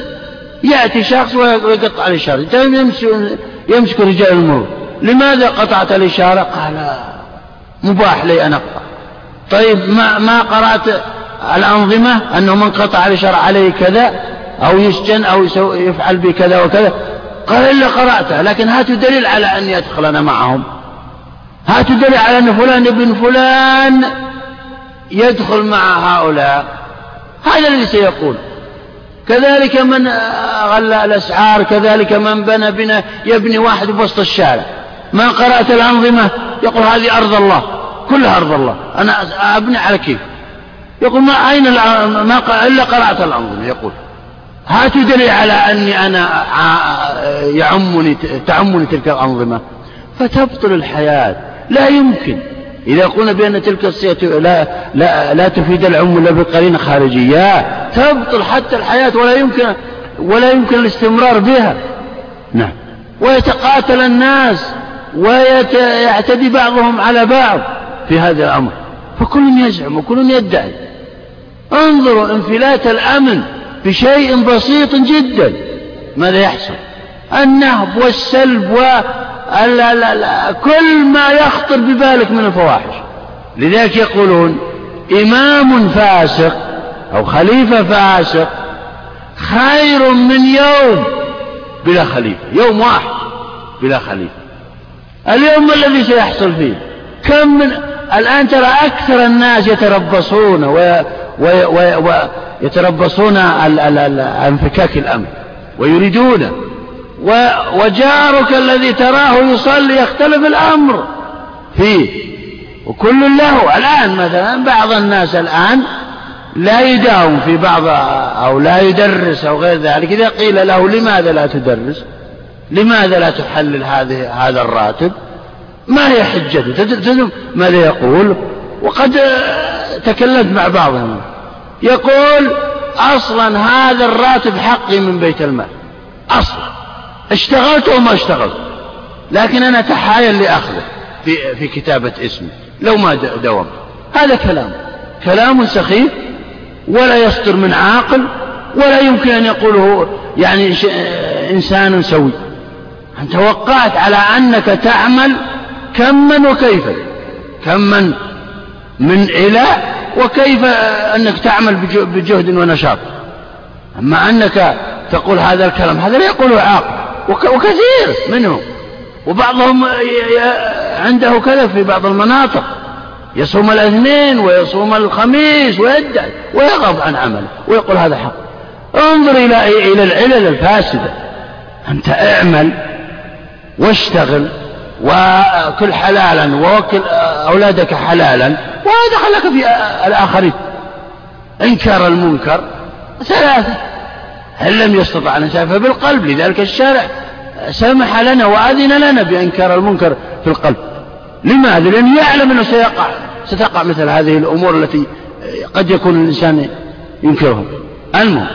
يأتي شخص ويقطع الإشارة يمسك رجال المرور لماذا قطعت الإشارة؟ قال مباح لي أن أقطع. طيب ما, ما قرأت الأنظمة؟ أنه من قطع الإشارة عليه كذا أو يسجن أو يفعل به كذا وكذا. قال إلا قرأتها لكن هاتوا دليل على أني أدخل أنا معهم. هاتوا دليل على أن فلان ابن فلان يدخل مع هؤلاء. هذا الذي سيقول. كذلك من غلى الأسعار كذلك من بنى بنا يبني واحد بوسط الشارع. ما قرأت الأنظمة؟ يقول هذه أرض الله كلها أرض الله. أنا أبني على كيف؟ يقول ما أين ما إلا قرأت الأنظمة يقول. هاتوا دليل على أني أنا يعمني تعمني تلك الأنظمة. فتبطل الحياة. لا يمكن. إذا قلنا بأن تلك الصيغة لا, لا, لا تفيد العم إلا بقرينة خارجية تبطل حتى الحياة ولا يمكن ولا يمكن الاستمرار بها. نعم. ويتقاتل الناس. ويعتدي بعضهم على بعض في هذا الأمر. فكل يزعم وكل يدعي. انظروا انفلات الأمن بشيء بسيط جدا. ماذا يحصل؟ النهب والسلب و كل ما يخطر ببالك من الفواحش. لذلك يقولون إمام فاسق أو خليفة فاسق خير من يوم بلا خليفة يوم واحد بلا خليفة. اليوم ما الذي سيحصل فيه؟ كم من الآن ترى أكثر الناس يتربصون و... و... و... ويتربصون انفكاك الأمن ويريدون و... وجارك الذي تراه يصلي يختلف الأمر فيه. وكل له. الآن مثلا بعض الناس الآن لا يداوم في بعض أو لا يدرس أو غير ذلك. إذا قيل له لماذا لا تدرس؟ لماذا لا تحلل هذه هذا الراتب؟ ما هي حجته؟ تدري ماذا يقول؟ وقد تكلمت مع بعضهم. يقول أصلا هذا الراتب حقي من بيت المال. أصلا. اشتغلت وما اشتغلت. لكن أنا تحايل لأخذه. في, في كتابة اسمي. لو ما دوم هذا كلام. كلام سخيف ولا يصدر من عاقل ولا يمكن أن يقوله يعني إنسان سوي. أنت وقعت على أنك تعمل كما وكيفا كما من إلى وكيف أنك تعمل بجهد ونشاط. أما أنك تقول هذا الكلام هذا لا يقوله عاقل وكثير منهم وبعضهم عنده كذا في بعض المناطق. يصوم الاثنين ويصوم الخميس ويدعي ويغض عن عمله ويقول هذا حق. انظر إلى إلى العلل الفاسدة. أنت اعمل واشتغل وكل حلالا ووكل أولادك حلالا ولا دخل في الآخرين. إنكار المنكر ثلاثة. هل لم يستطع أن يسافر؟ بالقلب. لذلك الشارع سمح لنا وأذن لنا بإنكار المنكر في القلب. لماذا؟ لأنه يعلم أنه سيقع ستقع مثل هذه الأمور التي قد يكون الإنسان ينكرها المهم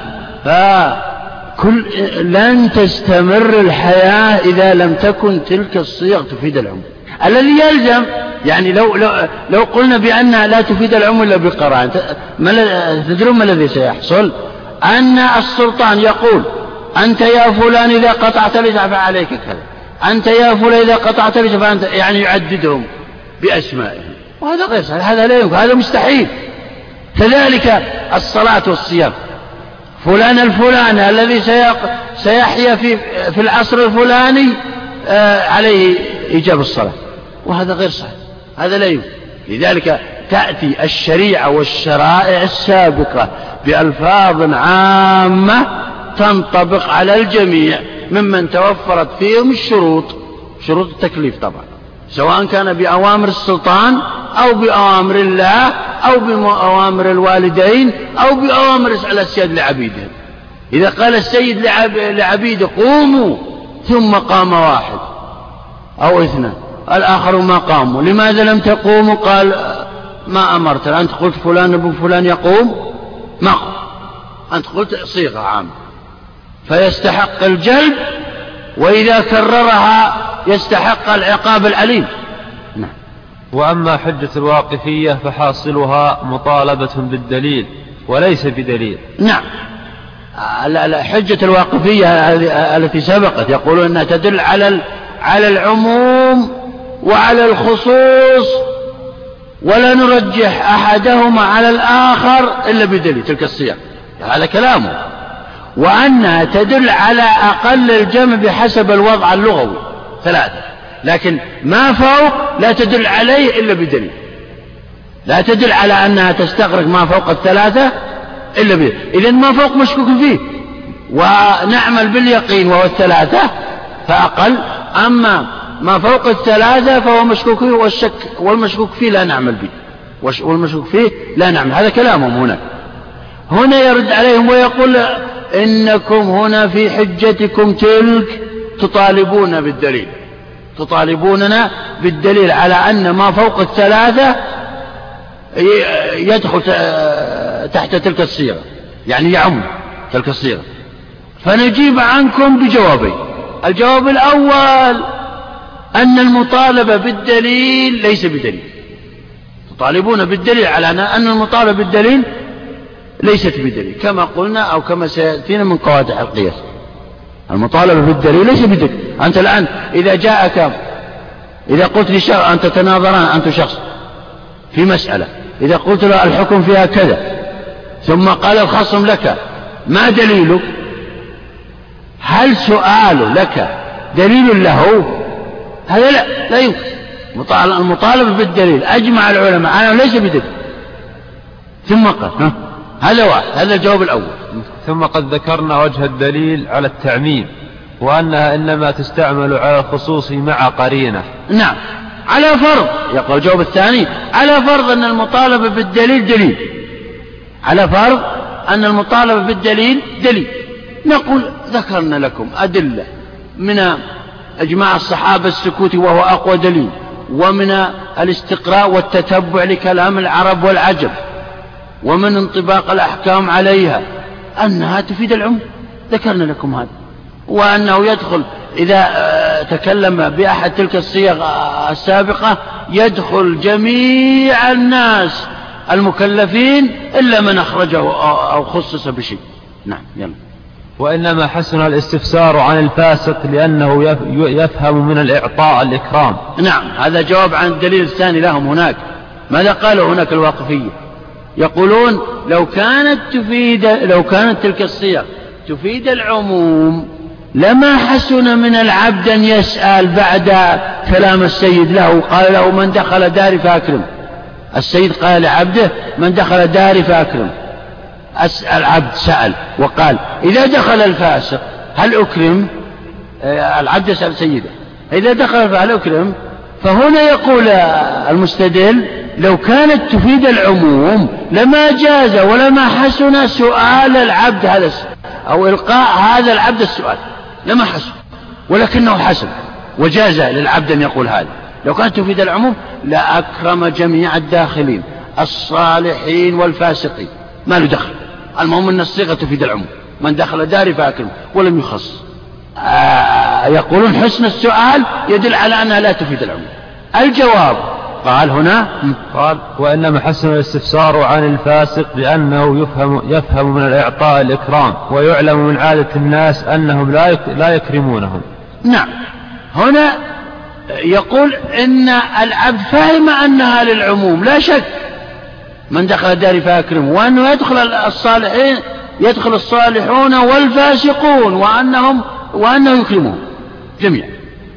كل لن تستمر الحياة إذا لم تكن تلك الصيغ تفيد العمر. الذي يلزم يعني لو لو لو قلنا بأنها لا تفيد العمر إلا بقرائن تدرون ما الذي سيحصل؟ أن السلطان يقول أنت يا فلان إذا قطعت لجأ فعليك كذا أنت يا فلان إذا قطعت لجأ فأنت يعني يعددهم بأسمائهم. وهذا غير صحيح هذا لا يمكن هذا مستحيل. كذلك الصلاة والصيام. فلان الفلاني الذي سيحيا في, في العصر الفلاني آه، عليه إيجاب الصلاة. وهذا غير صحيح. هذا لا يمكن. لذلك تأتي الشريعة والشرائع السابقة بألفاظ عامة تنطبق على الجميع ممن توفرت فيهم الشروط. شروط التكليف طبعا. سواء كان بأوامر السلطان أو بأوامر الله أو بأوامر الوالدين أو بأوامر الأسياد لعبيدهم إذا قال السيد لعبيده قوموا ثم قام واحد أو اثنان الآخر ما قاموا لماذا لم تقوموا قال ما أمرت. أنت قلت فلان ابن فلان يقوم؟ ما قام. أنت قلت صيغة عامة. فيستحق الجلب وإذا كررها يستحق العقاب الأليم. نعم. وأما حجة الواقفية فحاصلها مطالبة بالدليل وليس بدليل. نعم. حجة الواقفية التي سبقت يقولون أنها تدل على على العموم وعلى الخصوص ولا نرجح أحدهما على الآخر إلا بدليل تلك الصيغ. هذا كلامه. وأنها تدل على أقل الجمع بحسب الوضع اللغوي. ثلاثة. لكن ما فوق لا تدل عليه إلا بدليل. لا تدل على أنها تستغرق ما فوق الثلاثة إلا بدليل. إذن ما فوق مشكوك فيه. ونعمل باليقين وهو الثلاثة فأقل. أما ما فوق الثلاثة فهو مشكوك فيه والشك والمشكوك فيه لا نعمل به. والمشكوك فيه لا نعمل. هذا كلامهم هنا. هنا يرد عليهم ويقول إنكم هنا في حجتكم تلك تطالبون بالدليل. تطالبوننا بالدليل على أن ما فوق الثلاثة يدخل تحت تلك الصيغة يعني يعم تلك الصيغة فنجيب عنكم بجوابين. الجواب الأول أن المطالبة بالدليل ليس بدليل. تطالبون بالدليل على أن المطالبة بالدليل ليست بدليل كما قلنا أو كما سيأتينا من قواعد القياس. المطالبة بالدليل ليس بدليل أنت الآن إذا جاءك إذا قلت لشخص أنت تناظران أنت شخص في مسألة. إذا قلت له الحكم فيها كذا ثم قال الخصم لك ما دليلك؟ هل سؤال لك دليل له؟ هذا لا لا يمكن. المطالبة بالدليل أجمع العلماء على ليس بدليل ثم قال ها هذا واحد هذا الجواب الأول. ثم قد ذكرنا وجه الدليل على التعميم وأنها إنما تستعمل على الخصوص مع قرينة. نعم. على فرض يقول الجواب الثاني على فرض أن المطالبة بالدليل دليل. على فرض أن المطالبة بالدليل دليل. نقول ذكرنا لكم أدلة من إجماع الصحابة السكوت وهو أقوى دليل ومن الاستقراء والتتبع لكلام العرب والعجم ومن انطباق الأحكام عليها أنها تفيد العموم. ذكرنا لكم هذا. وأنه يدخل إذا آه، تكلم بأحد تلك الصيغ السابقة يدخل جميع الناس المكلفين إلا من أخرجه أو خصص بشيء. نعم يلا. وإنما حسن الاستفسار عن الفاسق لأنه يفهم من الإعطاء الإكرام. نعم هذا جواب عن الدليل الثاني لهم هناك. ماذا قالوا هناك الواقفية؟ يقولون لو كانت تفيد لو كانت تلك الصيغ تفيد العموم لما حسن من العبد أن يسأل بعد كلام السيد له قال له من دخل داري فأكرم. السيد قال لعبده من دخل داري فأكرم. العبد سأل وقال إذا دخل الفاسق هل أكرم؟ آه، العبد يسأل سيده إذا دخل فهل أكرم؟ فهنا يقول المستدل لو كانت تفيد العموم لما جاز ولما حسن سؤال العبد هذا أو إلقاء هذا العبد السؤال. لما حسن. ولكنه حسن. وجاز للعبد أن يقول هذا. لو كانت تفيد العموم لأكرم جميع الداخلين الصالحين والفاسقين. ما له دخل. المهم أن الصيغة تفيد العموم. من دخل داري فأكرم ولم يخص. آه يقولون حسن السؤال يدل على أنها لا تفيد العموم. الجواب قال هنا؟ قال وإنما حسن الاستفسار عن الفاسق بأنه يفهم, يفهم من الإعطاء الإكرام ويعلم من عادة الناس أنهم لا لا يكرمونهم. نعم. هنا يقول إن العبد فهم أنها للعموم لا شك. من دخل الدار فأكرمه وأنه يدخل الصالحين يدخل الصالحون والفاسقون وأنهم وأنه يكرمهم جميعا.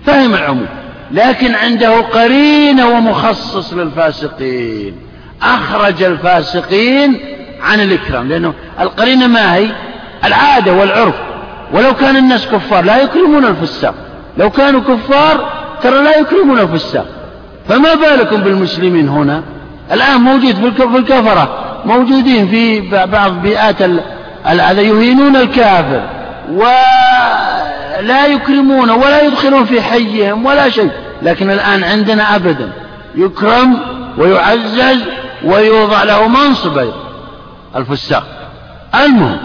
فهم العموم. لكن عنده قرين ومخصص للفاسقين. أخرج الفاسقين عن الإكرام لأنه القرينة ما هي؟ العادة والعرف. ولو كان الناس كفار لا يكرمون الفساق. لو كانوا كفار ترى لا يكرمون الفساق. فما بالكم بالمسلمين هنا؟ الآن موجود في الكفرة موجودين في بعض بيئات هذا يهينون الكافر. ولا يكرمون ولا يدخلون في حيهم ولا شيء. لكن الآن عندنا أبدا يكرم ويعزز ويوضع له منصب الفساق. المهم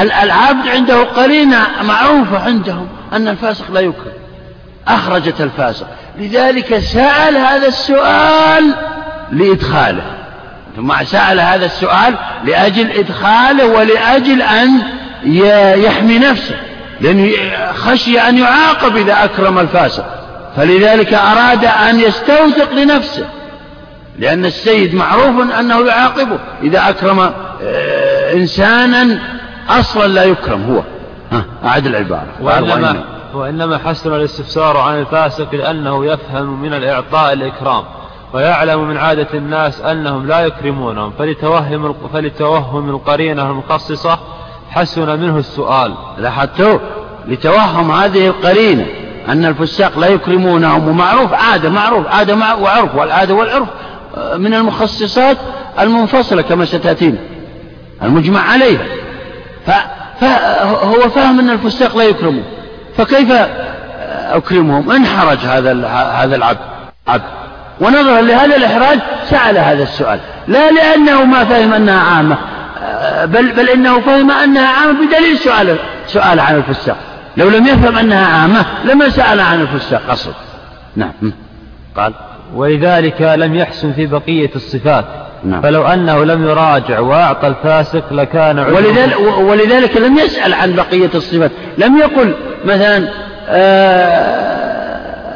العبد عنده قرينة معروفة عندهم أن الفاسق لا يكرم. أخرجت الفاسق. لذلك سأل هذا السؤال لإدخاله. ثم سأل هذا السؤال لأجل إدخاله ولأجل أن يحمي نفسه لأنه خشي أن يعاقب إذا أكرم الفاسق. فلذلك أراد أن يستوثق لنفسه لأن السيد معروف أنه يعاقبه. إذا أكرم آه، إنسانا أصلا لا يكرم هو. ها أعد العبارة. وإنما, وإنما حسن الاستفسار عن الفاسق لأنه يفهم من الإعطاء الإكرام ويعلم من عادة الناس أنهم لا يكرمونهم. فلتوهم, فلتوهم القرينة المخصصة حسن منه السؤال. لاحظتوا؟ لتوهم هذه القرينة أن الفساق لا يكرمونهم. ومعروف عادة معروف عادة وعرف والعادة والعرف آه، من المخصصات المنفصلة كما ستأتينا. المجمع عليها. فهو فاهم أن الفساق لا يكرمون فكيف أكرمهم؟ انحرج هذا هذا العبد. عبد. ونظرا لهذا الإحراج سأل هذا السؤال. لا لأنه ما فهم أنها عامة. بل, بل إنه فهم أنها عامة بدليل سؤال, سؤال عن الفساق. لو لم يفهم أنها عامة لما سأل عن الفساق أصل. نعم. قال ولذلك لم يحسن في بقية الصفات. نعم. فلو أنه لم يراجع وأعطى الفاسق لكان ولذلك, ولذلك لم يسأل عن بقية الصفات. لم يقل مثلا آه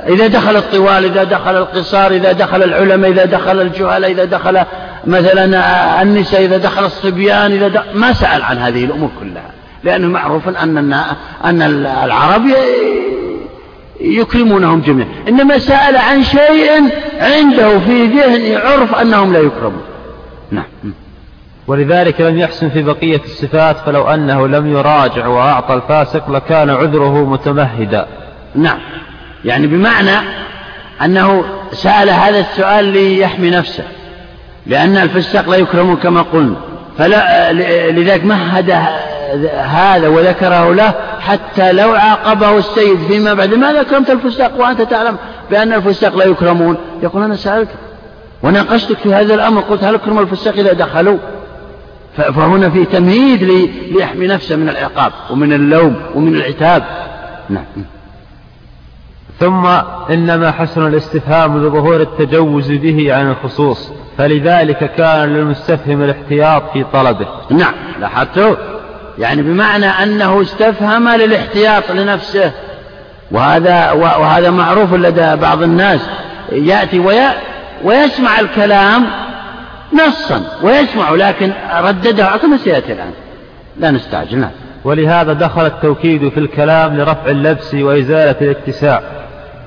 إذا دخل الطوال إذا دخل القصار إذا دخل العلماء إذا دخل الجهلاء إذا دخل مثلا النساء إذا دخل الصبيان إذا دخل ما سأل عن هذه الأمور كلها لأنه معروف أن أن العرب يكرمونهم جميعا. إنما سأل عن شيء عنده في ذهن عرف أنهم لا يكرمون. نعم. ولذلك لم يحسن في بقية الصفات فلو أنه لم يراجع وأعطى الفاسق لكان عذره متمهدا. نعم. يعني بمعنى أنه سأل هذا السؤال ليحمي نفسه. لأن الفساق لا يكرم كما قلنا. فلا لذلك مهد هذا وذكره له حتى لو عاقبه السيد فيما بعد. ماذا أكرمت الفساق وأنت تعلم بأن الفساق لا يكرمون؟ يقول أنا سألتك وناقشتك في هذا الأمر قلت هل أكرم الفساق إذا دخلوا؟ فهنا في تمهيد ليحمي نفسه من العقاب ومن اللوم ومن العتاب. نعم. ثم إنما حسن الاستفهام لظهور التجوز به عن الخصوص فلذلك كان للمستفهم الاحتياط في طلبه. نعم لاحظتوا؟ يعني بمعنى أنه استفهم للاحتياط لنفسه. وهذا وهذا معروف لدى بعض الناس. يأتي وي ويسمع الكلام نصا ويسمع لكن ردده كما سيأتي الآن. لا نستعجل نعم. ولهذا دخل التوكيد في الكلام لرفع اللبس وإزالة الاتساع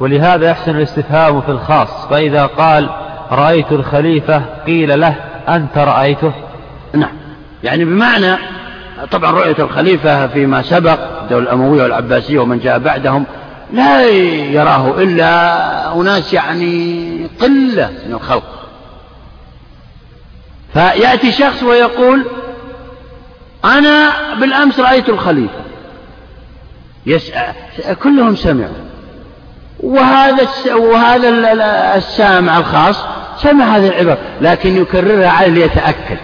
ولهذا يحسن الاستفهام في الخاص. فإذا قال رأيت الخليفة قيل له أنت رأيته؟ نعم. يعني بمعنى طبعا رؤية الخليفة فيما سبق الدولة الأموية والعباسية ومن جاء بعدهم لا يراه إلا أناس يعني قلة من الخلق. فيأتي شخص ويقول أنا بالأمس رأيت الخليفة. يسأل كلهم سمعوا. وهذا وهذا السامع الخاص سمع هذه العبارة لكن يكررها عليه ليتأكد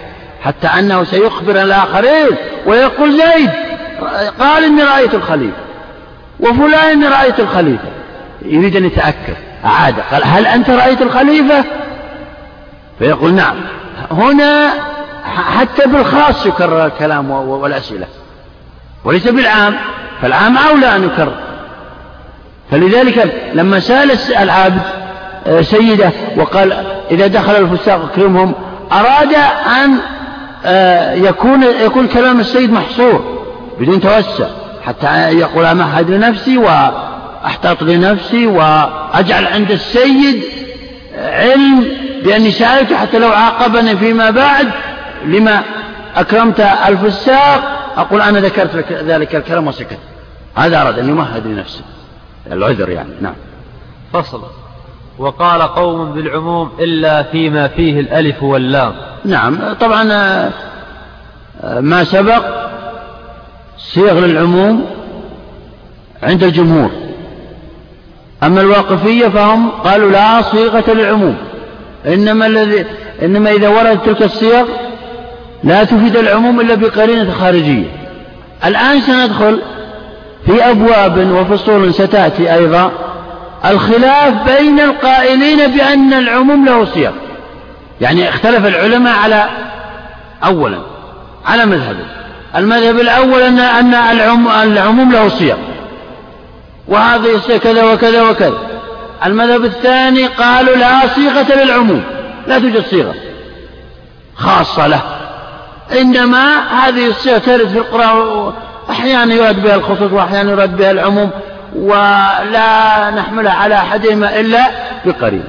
حتى أنه سيخبر الآخرين ويقول زيد قال إني رأيت الخليفة وفلان إني رأيت الخليفة يريد أن يتأكد أعاد قال هل أنت رأيت الخليفة؟ فيقول نعم هنا حتى بالخاص يكرر الكلام والأسئلة وليس بالعام فالعام أولى أن يكرر. فلذلك لما سأل العابد آه، سيده وقال إذا دخل الفساق اكرمهم أراد أن آه، يكون يكون كلام السيد محصور بدون توسع حتى يقول أمهد لنفسي وأحتاط لنفسي وأجعل عند السيد علم بأني سألته حتى لو عاقبني فيما بعد لما أكرمت الفساق أقول أنا ذكرت لك ذلك الكلام وسكت. هذا أراد أن يمهد لنفسه. العذر يعني نعم. فصل. وقال قوم بالعموم إلا فيما فيه الألف واللام. نعم طبعا آه، ما سبق صيغ للعموم عند الجمهور. أما الواقفية فهم قالوا لا صيغة للعموم. إنما الذي إنما إذا وردت تلك الصيغ لا تفيد العموم إلا بقرينة خارجية. الآن سندخل في أبواب وفصول ستأتي أيضا الخلاف بين القائلين بأن العموم له صيغ يعني اختلف العلماء على أولا على مذهب المذهب الأول أن أن العموم له صيغ وهذا يصير كذا وكذا وكذا. المذهب الثاني قالوا لا صيغة للعموم لا توجد صيغة خاصة له. إنما هذه الصيغة ترد في القرآن أحيانا يراد بها الخصوص وأحيانا يراد بها العموم ولا نحملها على أحدهما إلا بقريب.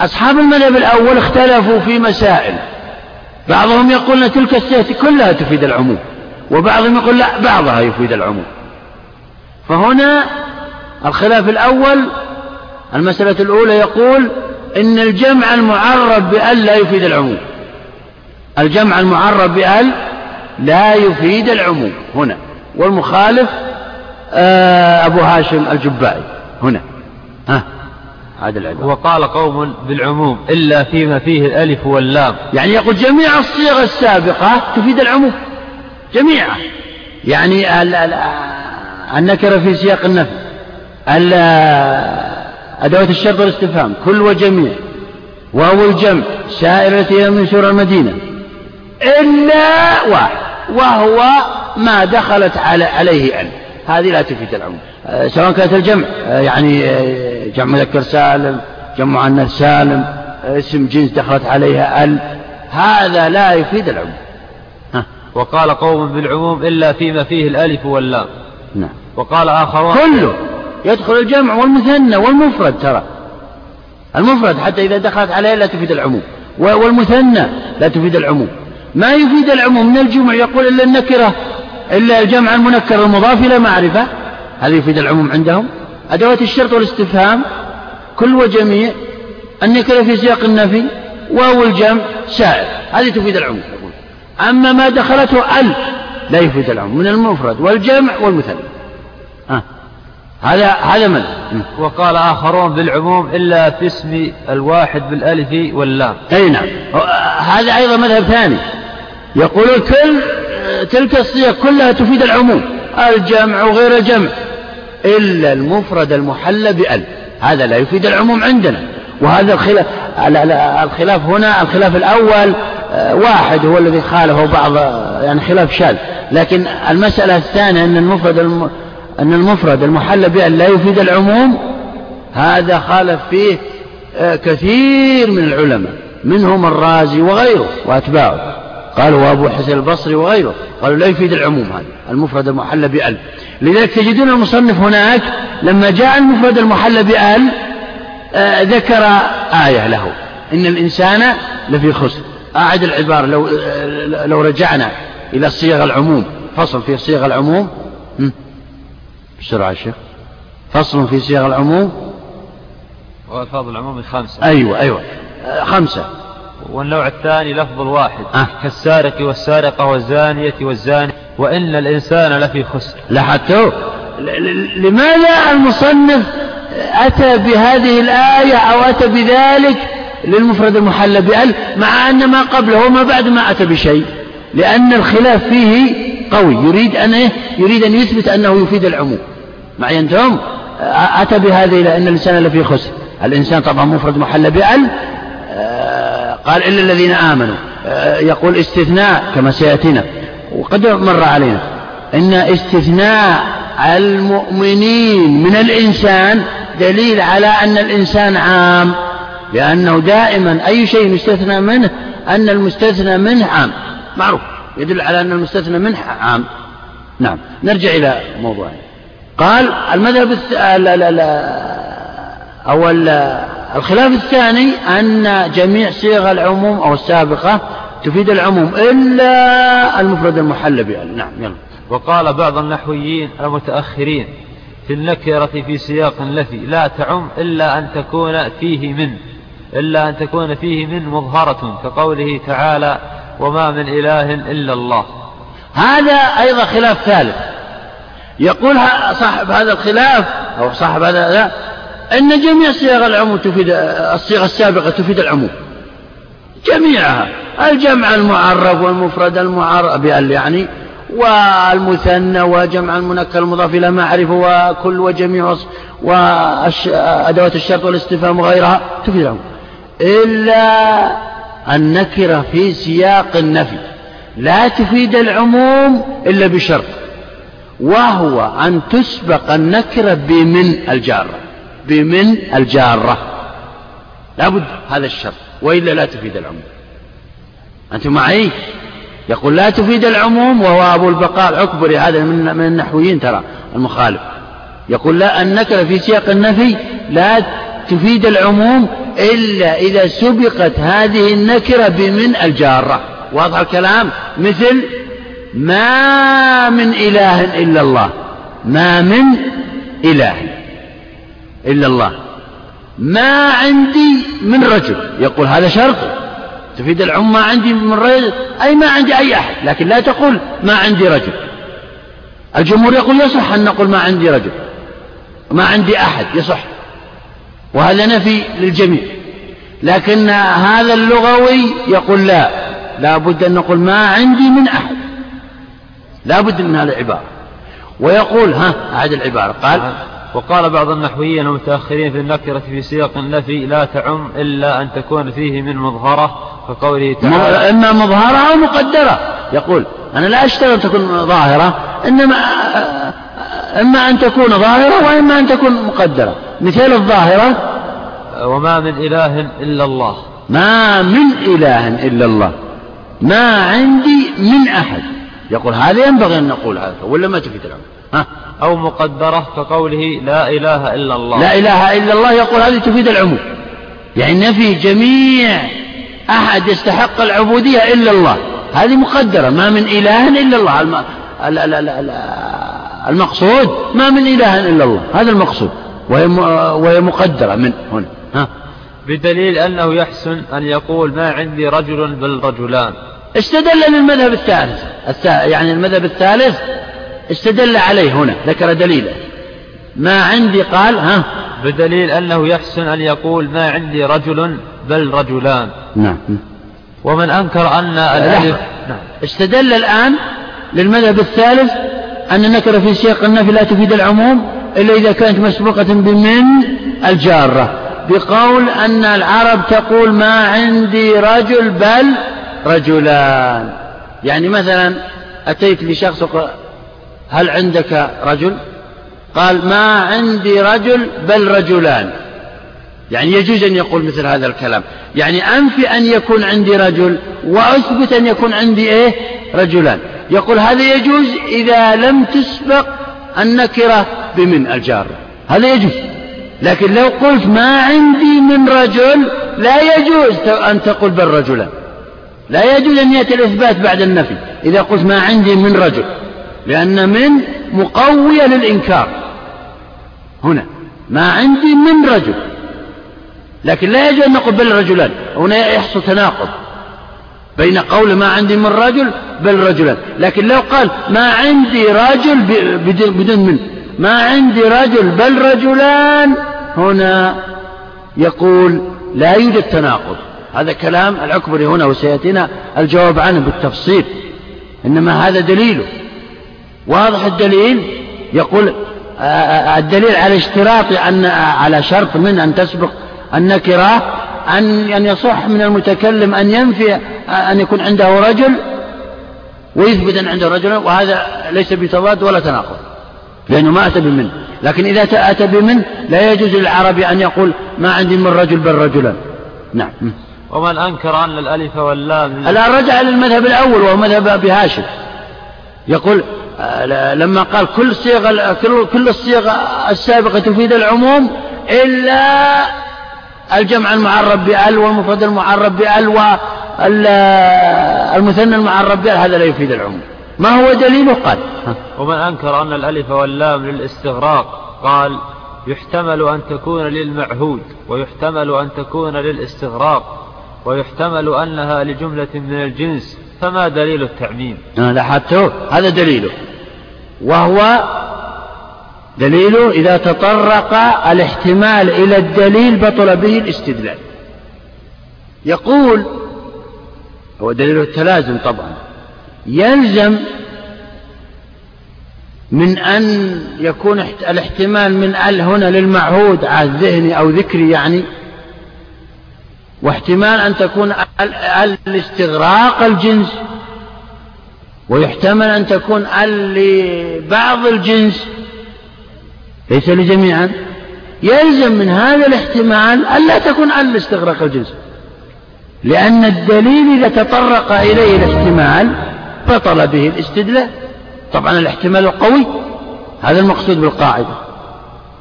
أصحاب المذهب الأول اختلفوا في مسائل. بعضهم يقول أن تلك الصيغة كلها تفيد العموم وبعضهم يقول لا بعضها يفيد العموم. فهنا الخلاف الأول المسألة الأولى يقول إن الجمع المعرب بأل لا يفيد العموم. الجمع المعرب بأل لا يفيد العموم. هنا. والمخالف آه، أبو هاشم الجبائي. هنا. ها هذا العبارة. وقال قوم بالعموم إلا فيما فيه الألف واللام. يعني يقول جميع الصيغ السابقة تفيد العموم. جميعها يعني النكرة في سياق النفي. أدوات الشرط والاستفهام. كل وجميع. وهو الجمع. سائر التي هي من سورة المدينة. إلا واحد. وهو ما دخلت عليه أن. هذه لا تفيد العموم. آه، سواء كانت الجمع. آه، يعني آه، جمع مذكر سالم جمع مؤنث سالم اسم جنس دخلت عليها ال هذا لا يفيد العموم. وقال قوم بالعموم إلا فيما فيه الألف واللام. نعم. وقال آخرون كله. يدخل الجمع والمثنى والمفرد ترى. المفرد حتى إذا دخلت عليه لا تفيد العموم. والمثنى لا تفيد العموم. ما يفيد العموم من الجمع يقول إلا النكرة. إلا الجمع المنكر المضاف إلى معرفة. هذا يفيد العموم عندهم. أدوات الشرط والاستفهام. كل وجميع النكرة في سياق النفي واو الجمع سائر هذه تفيد العموم. أما ما دخلته ال لا يفيد العموم. من المفرد والجمع والمثنى. آه. هذا هذا من وقال آخرون بالعموم إلا في اسم الواحد بالألف واللام. أي نعم. هذا أيضا مذهب ثاني. يقول كل تلك الصيغ كلها تفيد العموم. الجمع وغير الجمع. إلا المفرد المحلى بأل. هذا لا يفيد العموم عندنا. وهذا الخلاف الخلاف هنا الخلاف الأول آه، واحد هو الذي خالفه بعض يعني خلاف شاذ. لكن المسألة الثانية أن المفرد الم... أن المفرد المحلى بأل لا يفيد العموم هذا خالف فيه آه، كثير من العلماء منهم الرازي وغيره وأتباعه. قالوا وأبو حسن البصري وغيره. قالوا لا يفيد العموم هذا المفرد المحل بأل. لذلك تجدون المصنف هناك لما جاء المفرد المحل بأل آه ذكر آية له. إن الإنسان لفي خسر. أعد العبارة لو, آه لو رجعنا إلى صيغ العموم. فصل في صيغ العموم. بسرعة شيخ. فصل في صيغ العموم. وألفاظ العموم خمسة. أيوة أيوة. آه خمسة. والنوع الثاني لفظ الواحد. أه. كالسارق والسارقة والزانية والزاني وإن الإنسان لفي خسر. لاحظتوا؟ لماذا المصنف أتى بهذه الآية أو أتى بذلك للمفرد المحلى بأل مع أن ما قبله وما بعد ما أتى بشيء؟ لأن الخلاف فيه قوي. يريد أن إيه؟ يريد أن يثبت أنه يفيد العموم. معي أنتم؟ أتى بهذه لأن الإنسان لفي خسر. الإنسان طبعا مفرد محلى بأل قال إلا الذين آمنوا. آه، يقول استثناء كما سيأتينا. وقد مر علينا. إن استثناء المؤمنين من الإنسان دليل على أن الإنسان عام. لأنه دائما أي شيء يستثنى منه أن المستثنى منه عام. معروف. يدل على أن المستثنى منه عام. نعم. نرجع إلى موضوعنا. قال المذهب الث... لا لا لا أو الخلاف الثاني أن جميع صيغ العموم أو السابقة تفيد العموم إلا المفرد المحل بأل نعم يلا. وقال بعض النحويين المتأخرين في النكرة في سياق النفي لا تعم إلا أن تكون فيه من إلا أن تكون فيه من مظهرة كقوله تعالى وما من إله إلا الله هذا أيضا خلاف ثالث. يقول صاحب هذا الخلاف أو صاحب هذا أن جميع صيغ العموم تفيد الصيغة السابقة تفيد العموم. جميعها. الجمع المعرف والمفرد المعرف بأل يعني والمثنى وجمع المنكر المضاف إلى معرفة وكل وجميع وأدوات الشرط والاستفهام وغيرها تفيد العموم. إلا النكرة في سياق النفي. لا تفيد العموم إلا بشرط. وهو أن تسبق النكرة بمن الجارة بمن الجارة. لابد هذا الشرط وإلا لا تفيد العموم. أنتم معي؟ يقول لا تفيد العموم وهو أبو البقاء العكبري هذا من, من النحويين ترى المخالف. يقول لا النكرة في سياق النفي لا تفيد العموم إلا إذا سبقت هذه النكرة بمن الجارة. واضح الكلام؟ مثل ما من إله إلا الله. ما من إله. إلا الله. ما عندي من رجل. يقول هذا شرط. تفيد العم ما عندي من رجل. أي ما عندي أي أحد. لكن لا تقول ما عندي رجل. الجمهور يقول يصح أن نقول ما عندي رجل. ما عندي أحد. يصح. وهذا نفي للجميع. لكن هذا اللغوي يقول لا. لا بد أن نقول ما عندي من أحد. لا بد من هذه العبارة. ويقول ها أعد العبارة. قال وقال بعض النحويين المتأخرين في النكرة في سياق النفي لا تعم إلا أن تكون فيه من مظهرة كقوله تعالى. إما مظهرة أو مقدرة. يقول أنا لا أشتغل تكون ظاهرة إنما إما أن تكون ظاهرة وإما أن تكون مقدرة. مثال الظاهرة؟ وما من إله إلا الله. ما من إله إلا الله. ما عندي من أحد. يقول هذا ينبغي أن نقول هذا ولا ما تفيد الأمر؟ ها؟ أو مقدرة كقوله لا إله إلا الله. لا إله إلا الله يقول هذه تفيد العموم. يعني نفي جميع أحد يستحق العبودية إلا الله. هذه مقدرة. ما من إله إلا الله. الم... المقصود ما من إله إلا الله. هذا المقصود. وهي, م... وهي مقدرة من هنا. ها؟ بدليل أنه يحسن أن يقول ما عندي رجل بل رجلان. استدل للمذهب الثالث. يعني المذهب الثالث استدل عليه هنا ذكر دليله. ما عندي قال ها؟ بدليل أنه يحسن أن يقول ما عندي رجل بل رجلان. نعم. ومن أنكر أن الألف نعم. استدل الآن للمذهب الثالث أن النكرة في سياق النفي لا تفيد العموم إلا إذا كانت مسبوقة بمن؟ الجارة. بقول أن العرب تقول ما عندي رجل بل رجلان. يعني مثلا أتيت لشخص هل عندك رجل؟ قال ما عندي رجل بل رجلان. يعني يجوز أن يقول مثل هذا الكلام. يعني أنفي أن يكون عندي رجل وأثبت أن يكون عندي إيه؟ رجلان. يقول هذا يجوز إذا لم تسبق النكرة بمن الجار؟ هذا يجوز؟ لكن لو قلت ما عندي من رجل لا يجوز أن تقول بل رجلان. لا يجوز أن يأتي الإثبات بعد النفي. إذا قلت ما عندي من رجل. لأن من مقوية للإنكار. هنا ما عندي من رجل. لكن لا يجوز أن نقول بل رجلان. هنا يحصل تناقض بين قول ما عندي من رجل بل رجلان. لكن لو قال ما عندي رجل بدون من. ما عندي رجل بل رجلان. هنا يقول لا يوجد تناقض. هذا كلام العكبري هنا وسيأتينا الجواب عنه بالتفصيل. إنما هذا دليله. واضح الدليل؟ يقول آه، آه، الدليل على اشتراط أن على شرط من أن تسبق النكرة أن أن يصح من المتكلم أن ينفي آه، أن يكون عنده رجل ويثبت أن عنده رجل وهذا ليس بتضاد ولا تناقض لأنه ما أتى بمن لكن إذا أتى بمن لا يجوز للعربي أن يقول ما عندي من رجل بل رجلا. نعم. ومن أنكر أن الألف واللام؟ الآن رجع للمذهب الأول وهو مذهب أبي هاشم. يقول آه، لما قال كل صيغ كل كل الصيغ السابقة تفيد العموم إلا الجمع المعرب بأل والمفرد المعرب بأل والمثنى المعرب بأل هذا لا يفيد العموم. ما هو دليله قال. ومن أنكر أن الألف واللام للاستغراق قال يحتمل أن تكون للمعهود ويحتمل أن تكون للاستغراق ويحتمل أنها لجملة من الجنس فما دليل التعميم؟ لاحظته هذا دليله. وهو دليله إذا تطرق الاحتمال إلى الدليل بطل به الاستدلال. يقول هو دليل التلازم طبعا يلزم من أن يكون الاحتمال من ال هنا للمعهود على الذهني أو ذكري يعني واحتمال أن تكون ال لاستغراق الجنس ويحتمل أن تكون لبعض الجنس. ليس لجميعا. يلزم من هذا الاحتمال ألا تكون ال لاستغراق الجنس. لأن الدليل إذا تطرق إليه الاحتمال بطل به الاستدلال. طبعا الاحتمال القوي هذا المقصود بالقاعدة.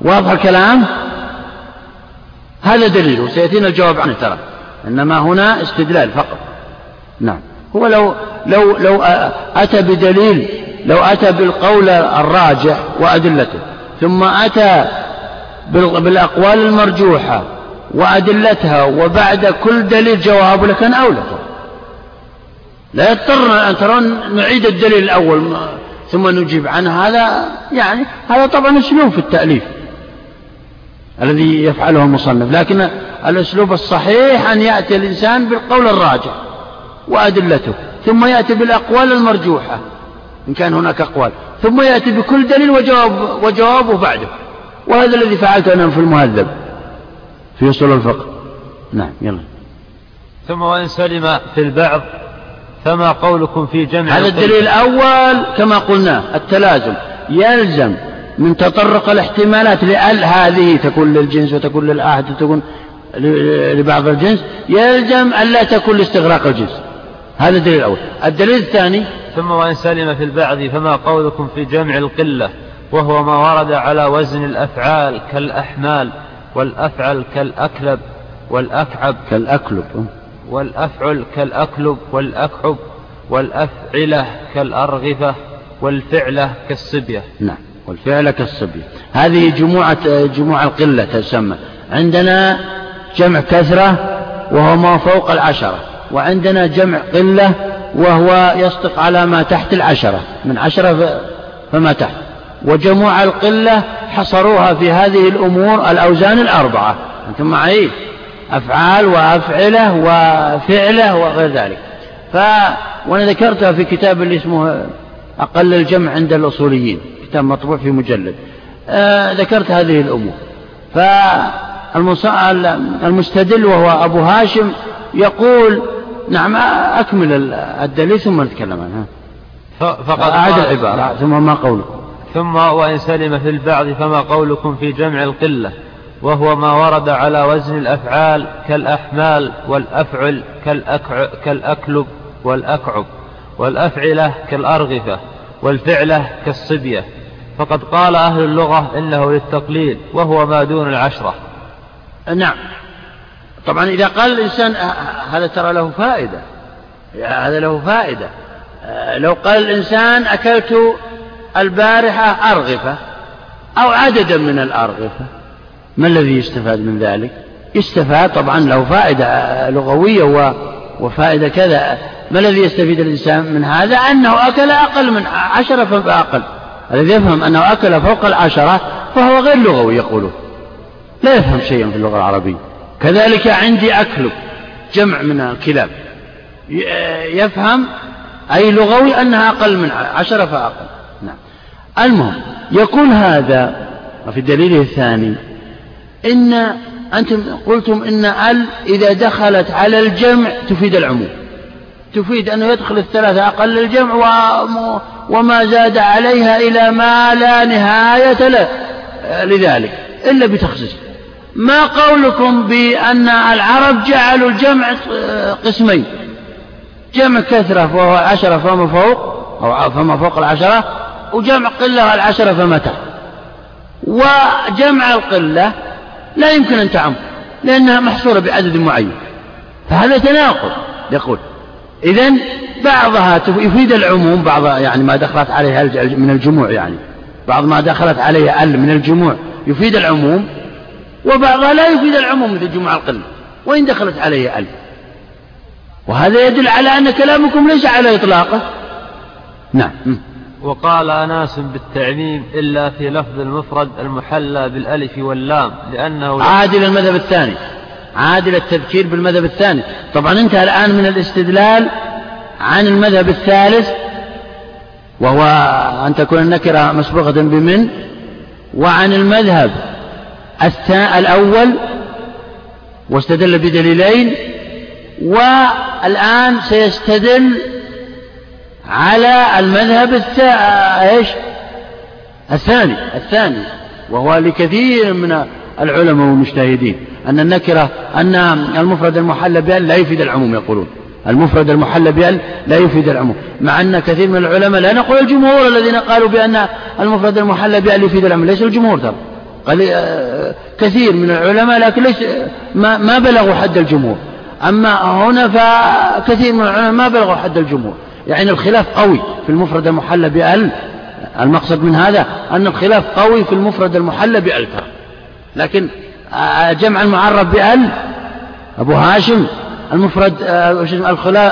واضح الكلام؟ هذا دليله سيأتينا الجواب عنه ترى إنما هنا استدلال فقط. نعم. هو لو لو لو أتى بدليل لو أتى بالقول الراجح وأدلته ثم أتى بالأقوال المرجوحة وأدلتها وبعد كل دليل جواب لكان أولى لا يضطرنا أن ترون نعيد الدليل الأول ثم نجيب عنه هذا يعني هذا طبعا أسلوب في التأليف الذي يفعله المصنف لكن الأسلوب الصحيح أن يأتي الإنسان بالقول الراجح. وأدلته. ثم يأتي بالأقوال المرجوحة إن كان هناك أقوال. ثم يأتي بكل دليل وجواب وجوابه بعده. وهذا الذي فعلته أنا في المهذب في أصول الفقه. نعم يلا. ثم وإن سلم في البعض فما قولكم في جمع هذا الدليل الأول كما قلنا التلازم. يلزم من تطرق الاحتمالات لأل هذه تكون للجنس وتكون للآحد وتكون لبعض الجنس. يلزم ألا تكون لاستغراق الجنس. هذا الدليل الأول. الدليل الثاني ثم وإن سلم في البعض فما قولكم في جمع القلة وهو ما ورد على وزن الأفعال كالأحمال والأفعل كالأكلب والأكعب كالأكلب. والأفعل كالأكلب والأكعب والأفعلة كالأرغفة والفعلة كالصبية. نعم والفعلة كالصبية. هذه جموعة جموع القلة تسمى. عندنا جمع كثرة وهو ما فوق العشرة. وعندنا جمع قلة وهو يصدق على ما تحت العشرة من عشرة فما تحت. وجموع القلة حصروها في هذه الأمور الأوزان الأربعة. أنتم معي؟ أفعال وأفعلة وفعلة وغير ذلك. ف وأنا ذكرتها في كتاب اللي اسمه أقل الجمع عند الأصوليين كتاب مطبوع في مجلد. آه ذكرت هذه الأمور. فالمستدل وهو أبو هاشم يقول نعم أكمل الدليل ثم نتكلم عنها فقد أعد العبارة. ثم ما قولكم ثم وإن سلم في البعض فما قولكم في جمع القلة وهو ما ورد على وزن الأفعال كالأحمال والأفعل كالأكلب والأكعب والأفعلة كالأرغفة والفعلة كالصبية. فقد قال أهل اللغة إنه للتقليل وهو ما دون العشرة. نعم. طبعا إذا قال الإنسان هذا ترى له فائدة. هذا له فائدة. لو قال الإنسان أكلت البارحة أرغفة أو عددا من الأرغفة ما الذي يستفاد من ذلك؟ يستفاد طبعا له فائدة لغوية وفائدة كذا. ما الذي يستفيد الإنسان من هذا؟ أنه أكل أقل من عشرة فأقل الذي يفهم أنه أكل فوق العشرة فهو غير لغوي يقولون لا يفهم شيئا في اللغة العربية. كذلك عندي أكل جمع من الكلاب. يفهم؟ أي لغوي أنها أقل من عشرة فأقل. نعم. المهم يقول هذا وفي الدليل الثاني إن أنتم قلتم إن ال إذا دخلت على الجمع تفيد العموم. تفيد أنه يدخل الثلاثة أقل الجمع وما زاد عليها إلى ما لا نهاية له. لذلك إلا بتخصيص ما قولكم بأن العرب جعلوا الجمع قسمين؟ جمع كثرة وهو عشرة فما فوق أو فما فوق العشرة وجمع قلة العشرة فما تحت. وجمع القلة لا يمكن أن تعم لأنها محصورة بعدد معين. فهذا تناقض يقول. إذا بعضها يفيد العموم بعض يعني ما دخلت عليها من الجموع يعني. بعض ما دخلت عليها ال من الجموع. يفيد العموم وبعضها لا يفيد العموم مثل جموع القلة وإن دخلت عليه ال وهذا يدل على أن كلامكم ليس على إطلاقه. نعم. وقال أناس بالتعميم إلا في لفظ المفرد المحلى بالألف واللام لأنه عادل المذهب الثاني. عادل التذكير بالمذهب الثاني. طبعا انتهى الآن من الاستدلال عن المذهب الثالث وهو أن تكون النكرة مسبوقة بمن؟ وعن المذهب الأول واستدل بدليلين والآن سيستدل على المذهب إيش؟ الثاني الثاني وهو لكثير من العلماء والمجتهدين أن النكرة أن المفرد المحلى بأن لا يفيد العموم يقولون. المفرد المحلى بأن لا يفيد العموم. مع أن كثير من العلماء لا نقول الجمهور الذين قالوا بأن المفرد المحلى بأن يفيد العموم ليس الجمهور ترى. كثير من العلماء لكن ليس ما, ما بلغوا حد الجمهور. أما هنا فكثير من العلماء ما بلغوا حد الجمهور. يعني الخلاف قوي في المفرد المحلى بأل المقصد من هذا أن الخلاف قوي في المفرد المحلى بأل ترى لكن آه، جمع المعرب بأل أبو هاشم المفرد آه،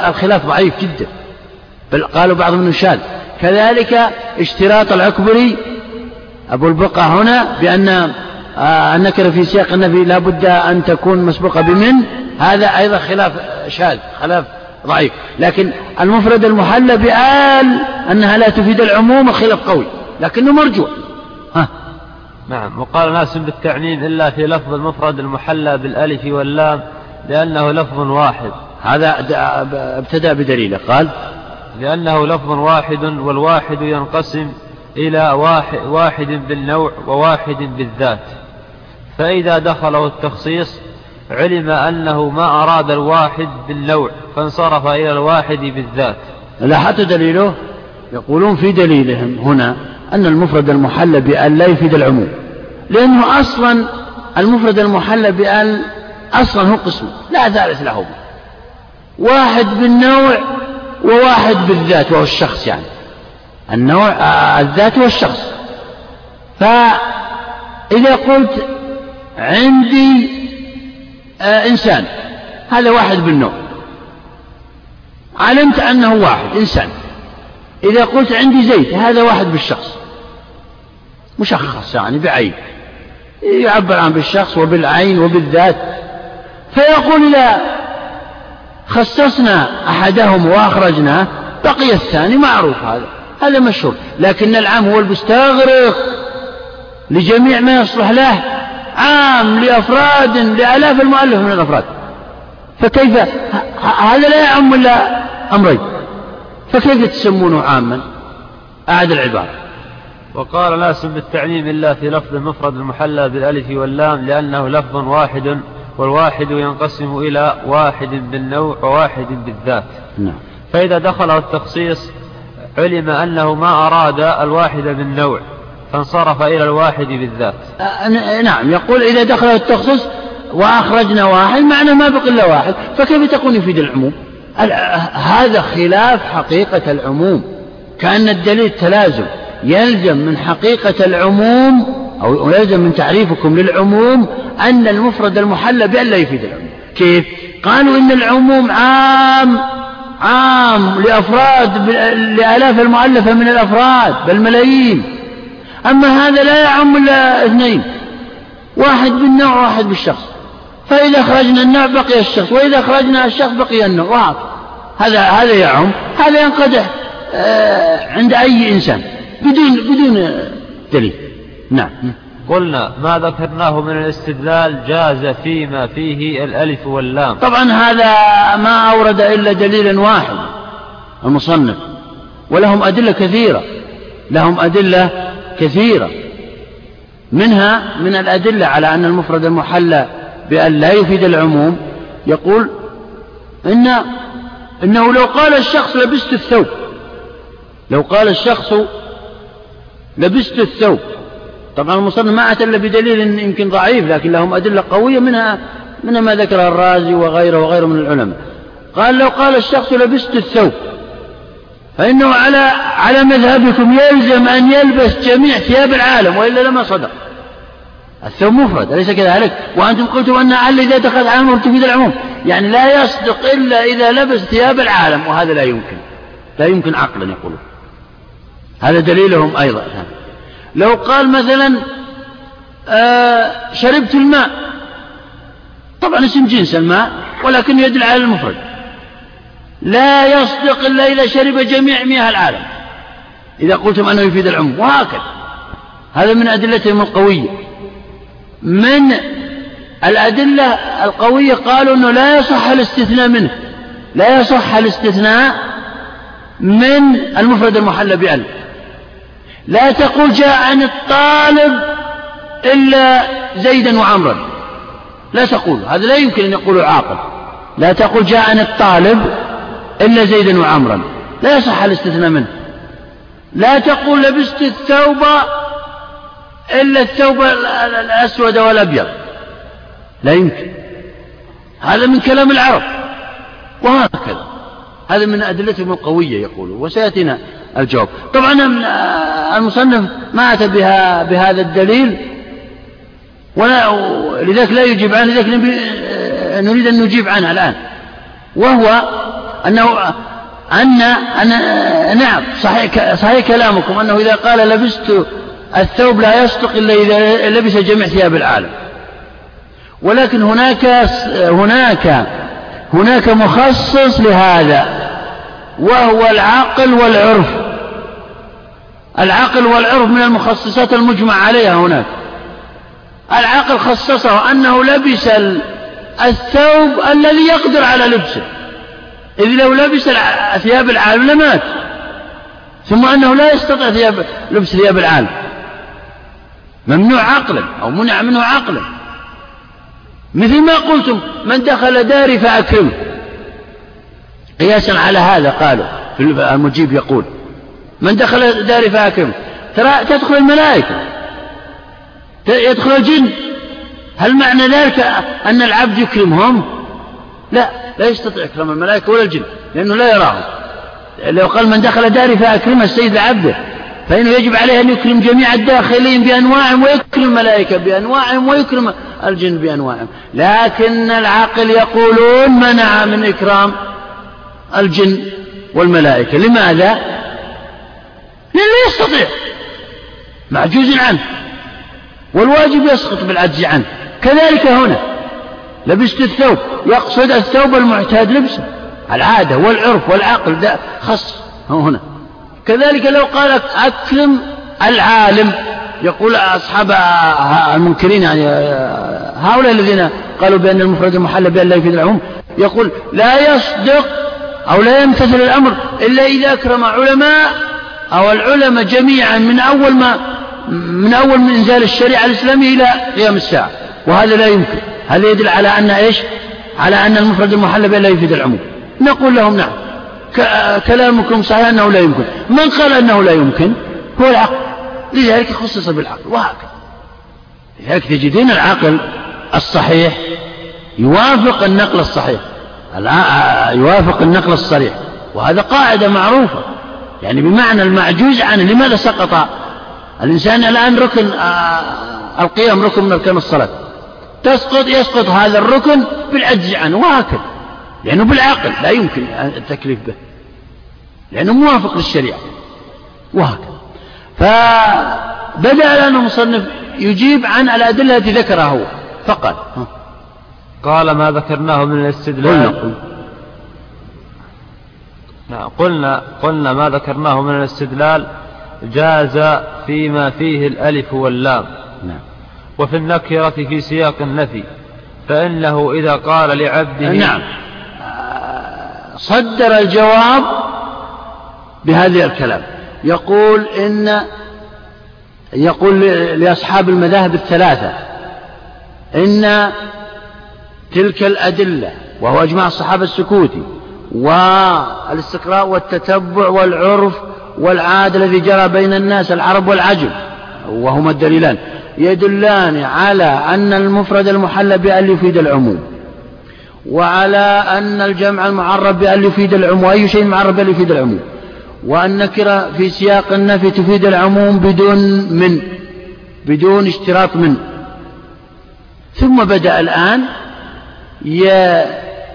الخلاف ضعيف جدا. بل قالوا بعضهم إنه شاذ. كذلك اشتراط العكبري أبو البقع هنا بأن آه، النكرة في سياق النفي لا بد أن تكون مسبوقة بمن؟ هذا أيضا خلاف شاذ خلاف ضعيف. لكن المفرد المحلى بآل أنها لا تفيد العموم خلاف قوي. لكنه مرجوع. ها. نعم وقال ناس بالتعميم إلا في لفظ المفرد المحلى بالألف واللام لأنه لفظ واحد. هذا ابتدأ بدليله. قال لأنه لفظ واحد والواحد ينقسم إلى واحد, بالنوع وواحد بالذات. فإذا دخله التخصيص علم أنه ما أراد الواحد بالنوع فانصرف إلى الواحد بالذات. لاحظت دليله؟ يقولون في دليلهم هنا أن المفرد المحلى بأن لا يفيد العموم. لأنه أصلا المفرد المحلى بأن أصلا هو قسم لا ثالث له واحد بالنوع وواحد بالذات وهو الشخص يعني. النوع آه، الذات والشخص. فإذا قلت عندي آه، إنسان هذا واحد بالنوع. علمت أنه واحد إنسان. إذا قلت عندي زيت هذا واحد بالشخص. مشخص يعني بعين. يعبر عن بالشخص وبالعين وبالذات. فيقول إذا خصصنا أحدهم وأخرجناه بقي الثاني معروف هذا. هذا مشهور لكن العام هو المستغرق لجميع ما يصلح له. عام لأفراد لآلاف المؤلف من الأفراد. فكيف هذا لا يعم إلا أمرين. فكيف تسمونه عاما؟ أعد العبارة. وقال ناس بالتعليم إلا في لفظ المفرد المحلى بالألف واللام لأنه لفظ واحد والواحد ينقسم إلى واحد بالنوع وواحد بالذات. نعم. فإذا دخله التخصيص علم أنه ما أراد الواحد بالنوع فانصرف إلى الواحد بالذات. نعم يقول إذا دخل التخصيص وأخرجنا واحد معنى ما بقي إلا واحد فكيف تكون يفيد العموم؟ هذا خلاف حقيقة العموم كأن الدليل تلازم يلزم من حقيقة العموم أو يلزم من تعريفكم للعموم أن المفرد المحلى بأن لا يفيد العموم. كيف؟ قالوا إن العموم عام عام لأفراد لآلاف المؤلفة من الأفراد بل ملايين أما هذا لا يعم إلا اثنين. واحد بالنوع وواحد بالشخص. فإذا أخرجنا النوع بقي الشخص وإذا أخرجنا الشخص بقي النوع. واحد هذا هذا يعم. هذا ينقدح آه، عند أي إنسان. بدون بدون دليل. نعم. قلنا ما ذكرناه من الاستدلال جاز فيما فيه الألف واللام. طبعا هذا ما أورد إلا دليلا واحد المصنف. ولهم أدلة كثيرة لهم أدلة كثيرة. منها من الأدلة على أن المفرد المحلى بأن لا يفيد العموم يقول إن إنه لو قال الشخص لبست الثوب لو قال الشخص لبست الثوب طبعا المصنف ما أتى إلا بدليل يمكن ضعيف لكن لهم أدلة قوية منها منها ما ذكره الرازي وغيره وغيره من العلماء. قال لو قال الشخص لبست الثوب فإنه على على مذهبكم يلزم أن يلبس جميع ثياب العالم وإلا لما صدق. الثوب مفرد أليس كذلك؟ وأنتم قلتم أن على إذا دخلت عالم تفيد العموم. يعني لا يصدق إلا إذا لبس ثياب العالم وهذا لا يمكن. لا يمكن عقلا يقولون. هذا دليلهم أيضا. لو قال مثلا آه شربت الماء. طبعا اسم جنس الماء ولكن يدل على المفرد. لا يصدق إلا إذا شرب جميع مياه العالم. إذا قلتم أنه يفيد العموم وهكذا. هذا من أدلتهم القوية. من الأدلة القوية قالوا أنه لا يصح الاستثناء منه. لا يصح الاستثناء من المفرد المحلى بأل لا تقول جاء عن الطالب إلا زيدا وعمرا. لا تقول. هذا لا يمكن أن يقوله عاقل لا تقول جاء عن الطالب إلا زيدا وعمرا. لا يصح الاستثناء منه. لا تقول لبست الثوب إلا الثوب الأسود والأبيض. لا يمكن. هذا من كلام العرب. وهكذا. هذا من أدلتهم القوية يقول وسيأتينا الجواب. طبعا المصنف ما أتى بها بهذا الدليل ولا لذلك لا يجيب عنه لذلك نريد أن نجيب عنها الآن. وهو أنه أن أن نعم صحيح صحيح كلامكم أنه إذا قال لبست الثوب لا يصدق إلا إذا لبس جميع ثياب العالم. ولكن هناك هناك هناك مخصص لهذا وهو العقل والعرف. العقل والعرف من المخصصات المجمع عليها هناك. العقل خصصه أنه لبس الثوب الذي يقدر على لبسه. إذ لو لبس ثياب العالم لمات. ثم أنه لا يستطيع ثياب لبس ثياب العالم. ممنوع عقلا أو منع منه عقلا. مثل ما قلتم من دخل داري فأكرمه. قياسا على هذا قالوا المجيب يقول. من دخل داري فأكرمه ترى تدخل الملائكة. يدخل الجن. هل معنى ذلك أن العبد يكرمهم؟ لا لا يستطيع إكرام الملائكة ولا الجن لأنه لا يراهم. لو قال من دخل داري فأكرمه السيد لعبده فإنه يجب عليه أن يكرم جميع الداخلين بأنواعهم ويكرم الملائكة بأنواعهم ويكرم الجن بأنواعهم. لكن العقل يقولون منع من إكرام الجن والملائكة. لماذا؟ لأنه لا يستطيع. معجوز عنه. والواجب يسقط بالعجز عنه. كذلك هنا. لبست الثوب. يقصد الثوب المعتاد لبسه. العادة والعرف والعقل ده خص هنا. كذلك لو قال أكرم العالم. يقول أصحاب المنكرين يعني هؤلاء الذين قالوا بأن المفرد المحل بأن لا يفيد العموم. يقول لا يصدق أو لا يمتثل الأمر إلا إذا أكرم علماء أو العلماء جميعا من أول ما من أول من إنزال الشريعة الإسلامية إلى قيام الساعة. وهذا لا يمكن. هذا يدل على أن إيش؟ على أن المفرد المحل بأن لا يفيد العموم. نقول لهم نعم. كلامكم صحيح أنه لا يمكن. من قال أنه لا يمكن؟ هو العقل. لذلك خصص بالعقل. وهكذا. لذلك تجدين العقل الصحيح يوافق النقل الصحيح. يوافق النقل الصريح. وهذا قاعدة معروفة. يعني بمعنى المعجوز عنه لماذا سقط. الإنسان الآن ركن القيام ركن من أركان الصلاة. تسقط يسقط هذا الركن بالعجز عنه وهكذا. لأنه بالعقل لا يمكن التكليف به. لأنه موافق للشريعة. وهكذا. فبدأ لنا المصنف يجيب عن الأدلة التي ذكرها هو. فقال قال ما ذكرناه من الاستدلال. قلنا قلنا ما ذكرناه من الاستدلال جاز فيما فيه الألف واللام. نعم. وفي النكرة في سياق النفي فإنه إذا قال لعبده نعم. صدر الجواب بهذه الكلام. يقول إن يقول لأصحاب المذاهب الثلاثة إن تلك الأدلة وهو أجماع الصحابة السكوتي والاستقراء والتتبع والعرف والعاد الذي جرى بين الناس العرب والعجم. وهما الدليلان. يدلان على أن المفرد المحلى بأن يفيد العموم وعلى أن الجمع المعرب بأن يفيد العموم وأي شيء معرب بأن يفيد العموم. وأن نكرة في سياق النفي تفيد العموم بدون من بدون اشتراط من. ثم بدأ الآن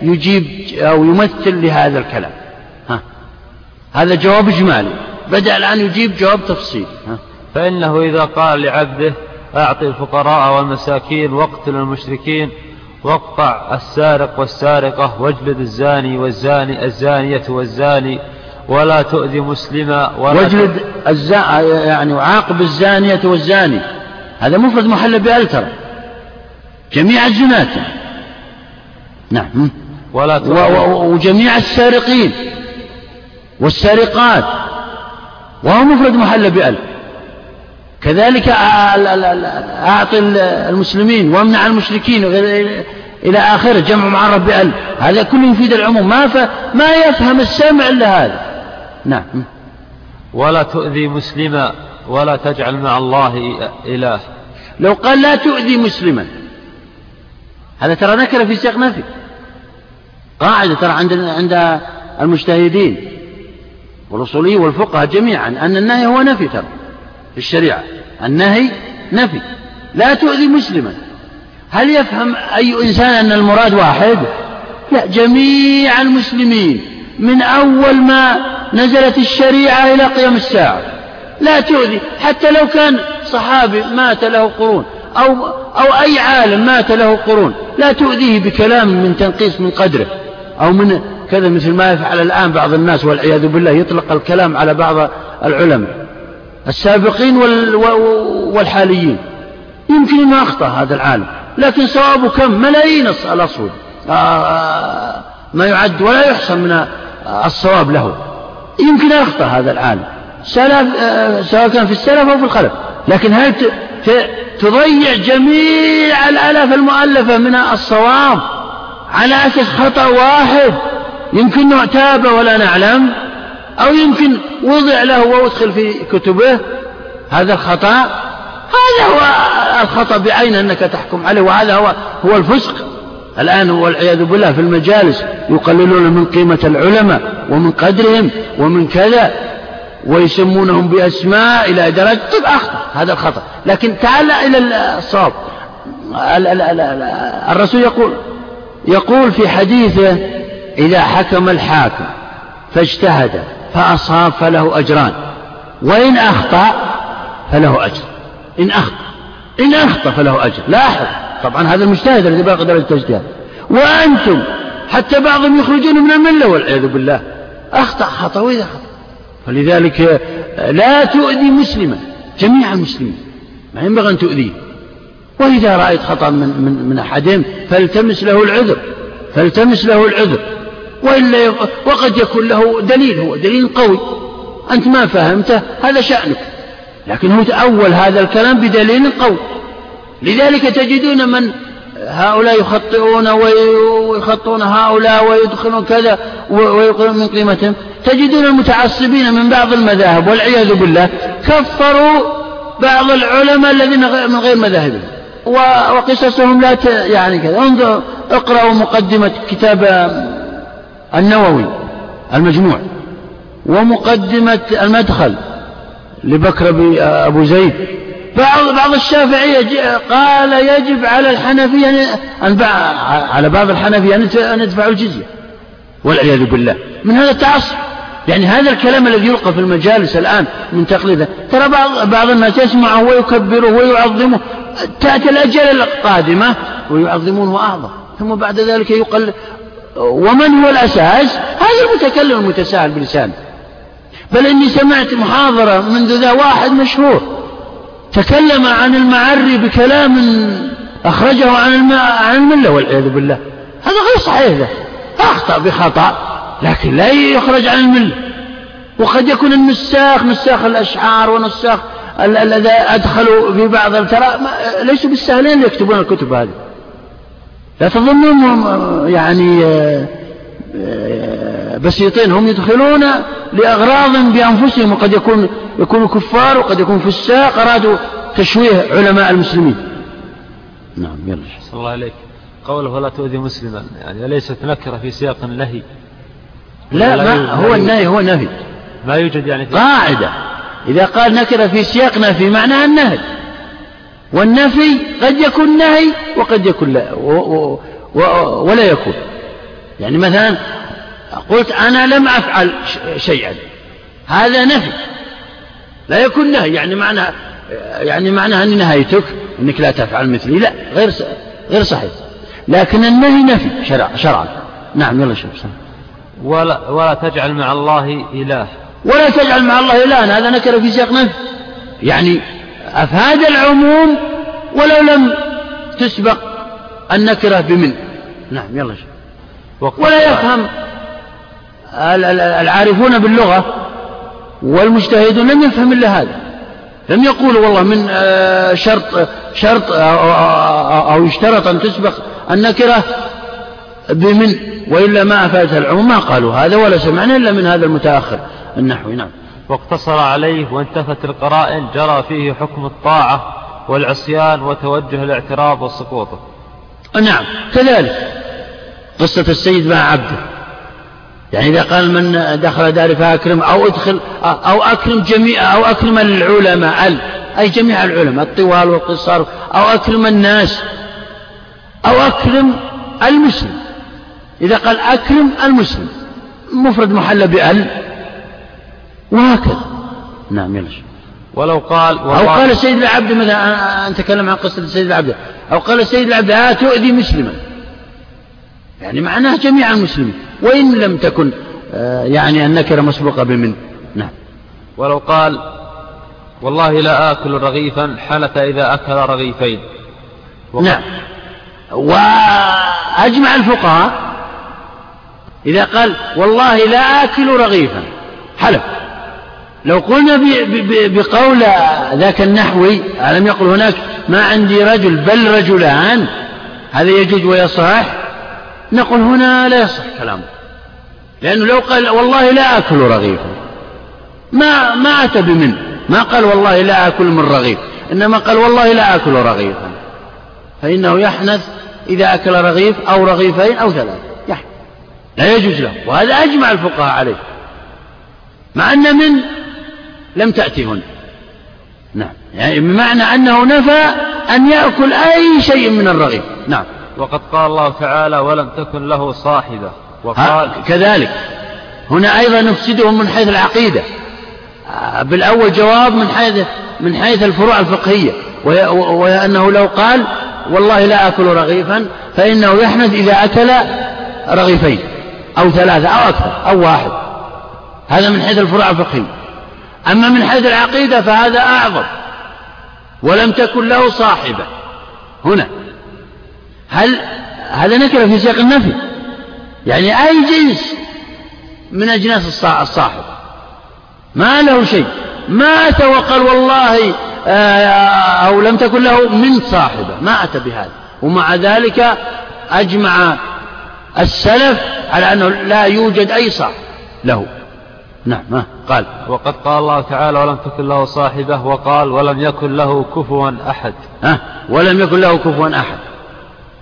يجيب أو يمثل لهذا الكلام. ها. هذا جواب إجمالي. بدأ الآن يجيب جواب تفصيلي ها. فإنه إذا قال لعبده أعطي الفقراء والمساكين واقتل المشركين واقطع السارق والسارقة واجلد الزاني والزاني الزانية والزاني ولا تؤذي مسلما ولا واجلد الزا... يعني وعاقب الزانية والزاني. هذا مفرد محل بألتر. جميع الزنات نعم. ولا و... وجميع السارقين والسارقات وهو مفرد محل بألف كذلك أعطي المسلمين وامنع المشركين إلى آخره جمع معرف بألف هذا كله يفيد العموم. ما, ف... ما يفهم السامع إلا هذا. نعم. ولا تؤذي مسلما ولا تجعل مع الله إله. لو قال لا تؤذي مسلما هذا ترى نكر في سياق نفي قاعدة ترى عند عند المجتهدين والأصوليين والفقهاء جميعا أن النهي هو نفي ترى في الشريعة. النهي نفي. لا تؤذي مسلما. هل يفهم أي إنسان أن المراد واحد؟ لا جميع المسلمين من أول ما نزلت الشريعة إلى قيام الساعة. لا تؤذي. حتى لو كان صحابي مات له قرون أو, أو أي عالم مات له قرون لا تؤذيه بكلام من تنقيص من قدره. أو من كذا مثل ما يفعل الآن بعض الناس والعياذ بالله يطلق الكلام على بعض العلماء. السابقين والحاليين. يمكن أن أخطأ هذا العالم لكن صوابه كم؟ ملايين الأصول. آه، ما يعد ولا يحصى من الصواب له. يمكن أخطأ هذا العالم سلف آه، سواء كان في السلف أو في الخلف. لكن هل تضيع جميع الآلاف المؤلفة من الصواب على أساس خطأ واحد يمكن نعتاب ولا نعلم أو يمكن وضع له وأدخل في كتبه. هذا الخطأ هذا هو الخطأ بعينه أنك تحكم عليه وهذا هو هو الفسق. الآن والعياذ بالله في المجالس يقللون من قيمة العلماء ومن قدرهم ومن كذا ويسمونهم بأسماء إلى درجة طيب أخطأ. هذا الخطأ. لكن تعال إلى الصواب. الرسول يقول يقول في حديثه إذا حكم الحاكم فاجتهد فأصاب فله أجران وإن أخطأ فله أجر إن أخطأ إن أخطأ فله أجر. لاحظ طبعا هذا المجتهد الذي بلغ درجة الاجتهاد. وأنتم حتى بعضهم يخرجون من الملة والعياذ بالله أخطأ خطأ وإذا خطأ. فلذلك لا تؤذي مسلما جميع المسلمين ما ينبغي أن تؤذيه. وإذا رأيت خطأ من, من, من أحدهم فالتمس له العذر فالتمس له العذر. وإلا وقد يكون له دليل هو دليل قوي. أنت ما فهمته هذا شأنك. لكن هو تأول هذا الكلام بدليل قوي. لذلك تجدون من هؤلاء يخطئون ويخطئون هؤلاء ويدخلون كذا ويقولون من قيمتهم. تجدون المتعصبين من بعض المذاهب والعياذ بالله كفروا بعض العلماء الذين من غير مذاهبهم. وقصصهم لا يعني كذا. انظر اقرأوا مقدمة كتاب النووي المجموع ومقدمة المدخل لبكر أبو زيد. بعض بعض الشافعية قال يجب على الحنفية أن على بعض الحنفية أن يدفعوا الجزية. والعياذ بالله. من هذا التعصب. يعني هذا الكلام الذي يلقى في المجالس الآن من تقليده. ترى بعض بعض الناس يسمعه ويكبره ويعظمه. تأتي الأجل القادمة ويعظمونه أعظم ثم بعد ذلك يقل ومن هو الأساس؟ هذا المتكلم المتساهل بلسانه. بل إني سمعت محاضرة منذ ذا واحد مشهور. تكلم عن المعري بكلام أخرجه عن عن الملة والعياذ بالله. هذا غير صحيح ده أخطأ بخطأ. لكن لا يخرج عن الملة. وقد يكون النساخ نساخ الأشعار ونساخ الذين أدخلوا في بعض ترى ليسوا بالسهلين يكتبون الكتب هذه. لا تظنونهم يعني آه، بسيطين. هم يدخلون لأغراض بأنفسهم. وقد يكون يكونوا كفار وقد يكون فساق. أرادوا تشويه علماء المسلمين. نعم يلا. صلى الله عليك. قوله ولا تؤذي مسلما. يعني أليست نكرة في سياق النهي. لا ما هو النهي هو نفي ما يوجد يعني قاعدة. إذا قال نكرة في سياق نفي معناها النهي. والنفي قد يكون نهي وقد يكون لا و و و ولا يكون. يعني مثلا قلت أنا لم أفعل شيئا. هذا نفي. لا يكون نهي. يعني معنى يعني معنى أني نهيتك أنك لا تفعل مثلي. لا غير غير صحيح. لكن النهي نفي شرع شرعا. نعم يلا شوف ولا ولا تجعل مع الله إله. ولا تجعل مع الله إلها. هذا نكر في سياق نفي يعني أفاد العموم ولو لم تسبق النكرة بمن؟ نعم يلا ولا يفهم العارفون باللغة والمجتهدون لم يفهم إلا هذا. لم يقولوا والله من آه، شرط شرط أو يشترط أن تسبق النكرة بمن وإلا ما أفادتها العموم ما قالوا هذا ولا سمعنا إلا من هذا المتأخر النحوي نعم. واقتصر عليه وانتفت القرائن جرى فيه حكم الطاعة والعصيان وتوجه الاعتراض والسقوط. نعم كذلك قصة السيد مع عبده. يعني إذا قال من دخل داري فأكرم أو أدخل أو أكرم جميع أو أكرم العلماء أي جميع العلماء الطوال والقصار أو أكرم الناس أو أكرم المسلم. إذا قال أكرم المسلم مفرد محل بأل وهكذا. نعم يلا ولو قال أو قال السيد العبد مثلا نتكلم عن قصة السيد العبد. أو قال السيد العبد لا تؤذي مسلما. يعني معناه جميع المسلمين. وإن لم تكن آه، يعني النكرة مسبوقة بمن. نعم. ولو قال والله لا آكل رغيفا حلف إذا أكل رغيفين. نعم. وأجمع الفقهاء إذا قال والله لا آكل رغيفا. حلف. لو قلنا بقول ذاك النحوي ألم يقل هناك ما عندي رجل بل رجلان هذا يجوز ويصح؟ نقول هنا لا يصح كلامه. لأنه لو قال والله لا آكل رغيفا ما ما أتى بمن ما قال والله لا آكل من رغيف إنما قال والله لا آكل رغيفا. فإنه يحنث إذا أكل رغيف أو رغيفين أو ثلاثة. لا يجوز له وهذا أجمع الفقهاء عليه مع أن من لم تأتي هنا. نعم يعني بمعنى أنه نفى أن يأكل أي شيء من الرغيف نعم. وقد قال الله تعالى ولم تكن له صاحبة. وقال كذلك. هنا أيضا نفسدهم من حيث العقيدة. آه، بالأول جواب من حيث من حيث الفروع الفقهية. وهي أنه لو قال والله لا آكل رغيفا فإنه يحنث إذا أكل رغيفين. أو ثلاثة أو أكثر أو واحد. هذا من حيث الفروع الفقهية. أما من حيث العقيدة فهذا أعظم. ولم تكن له صاحبة. هنا. هل هذا نكرة في سياق النفي؟ يعني أي جنس من أجناس الصاحب؟ ما له شيء. مات وقال والله آه، أو لم تكن له من صاحبة. ما أتى بهذا. ومع ذلك أجمع السلف على أنه لا يوجد أي صاحب له. نعم قال. وقد قال الله تعالى ولم تكن له صاحبة. وقال ولم يكن له كفوا أحد. ها ولم يكن له كفوا أحد.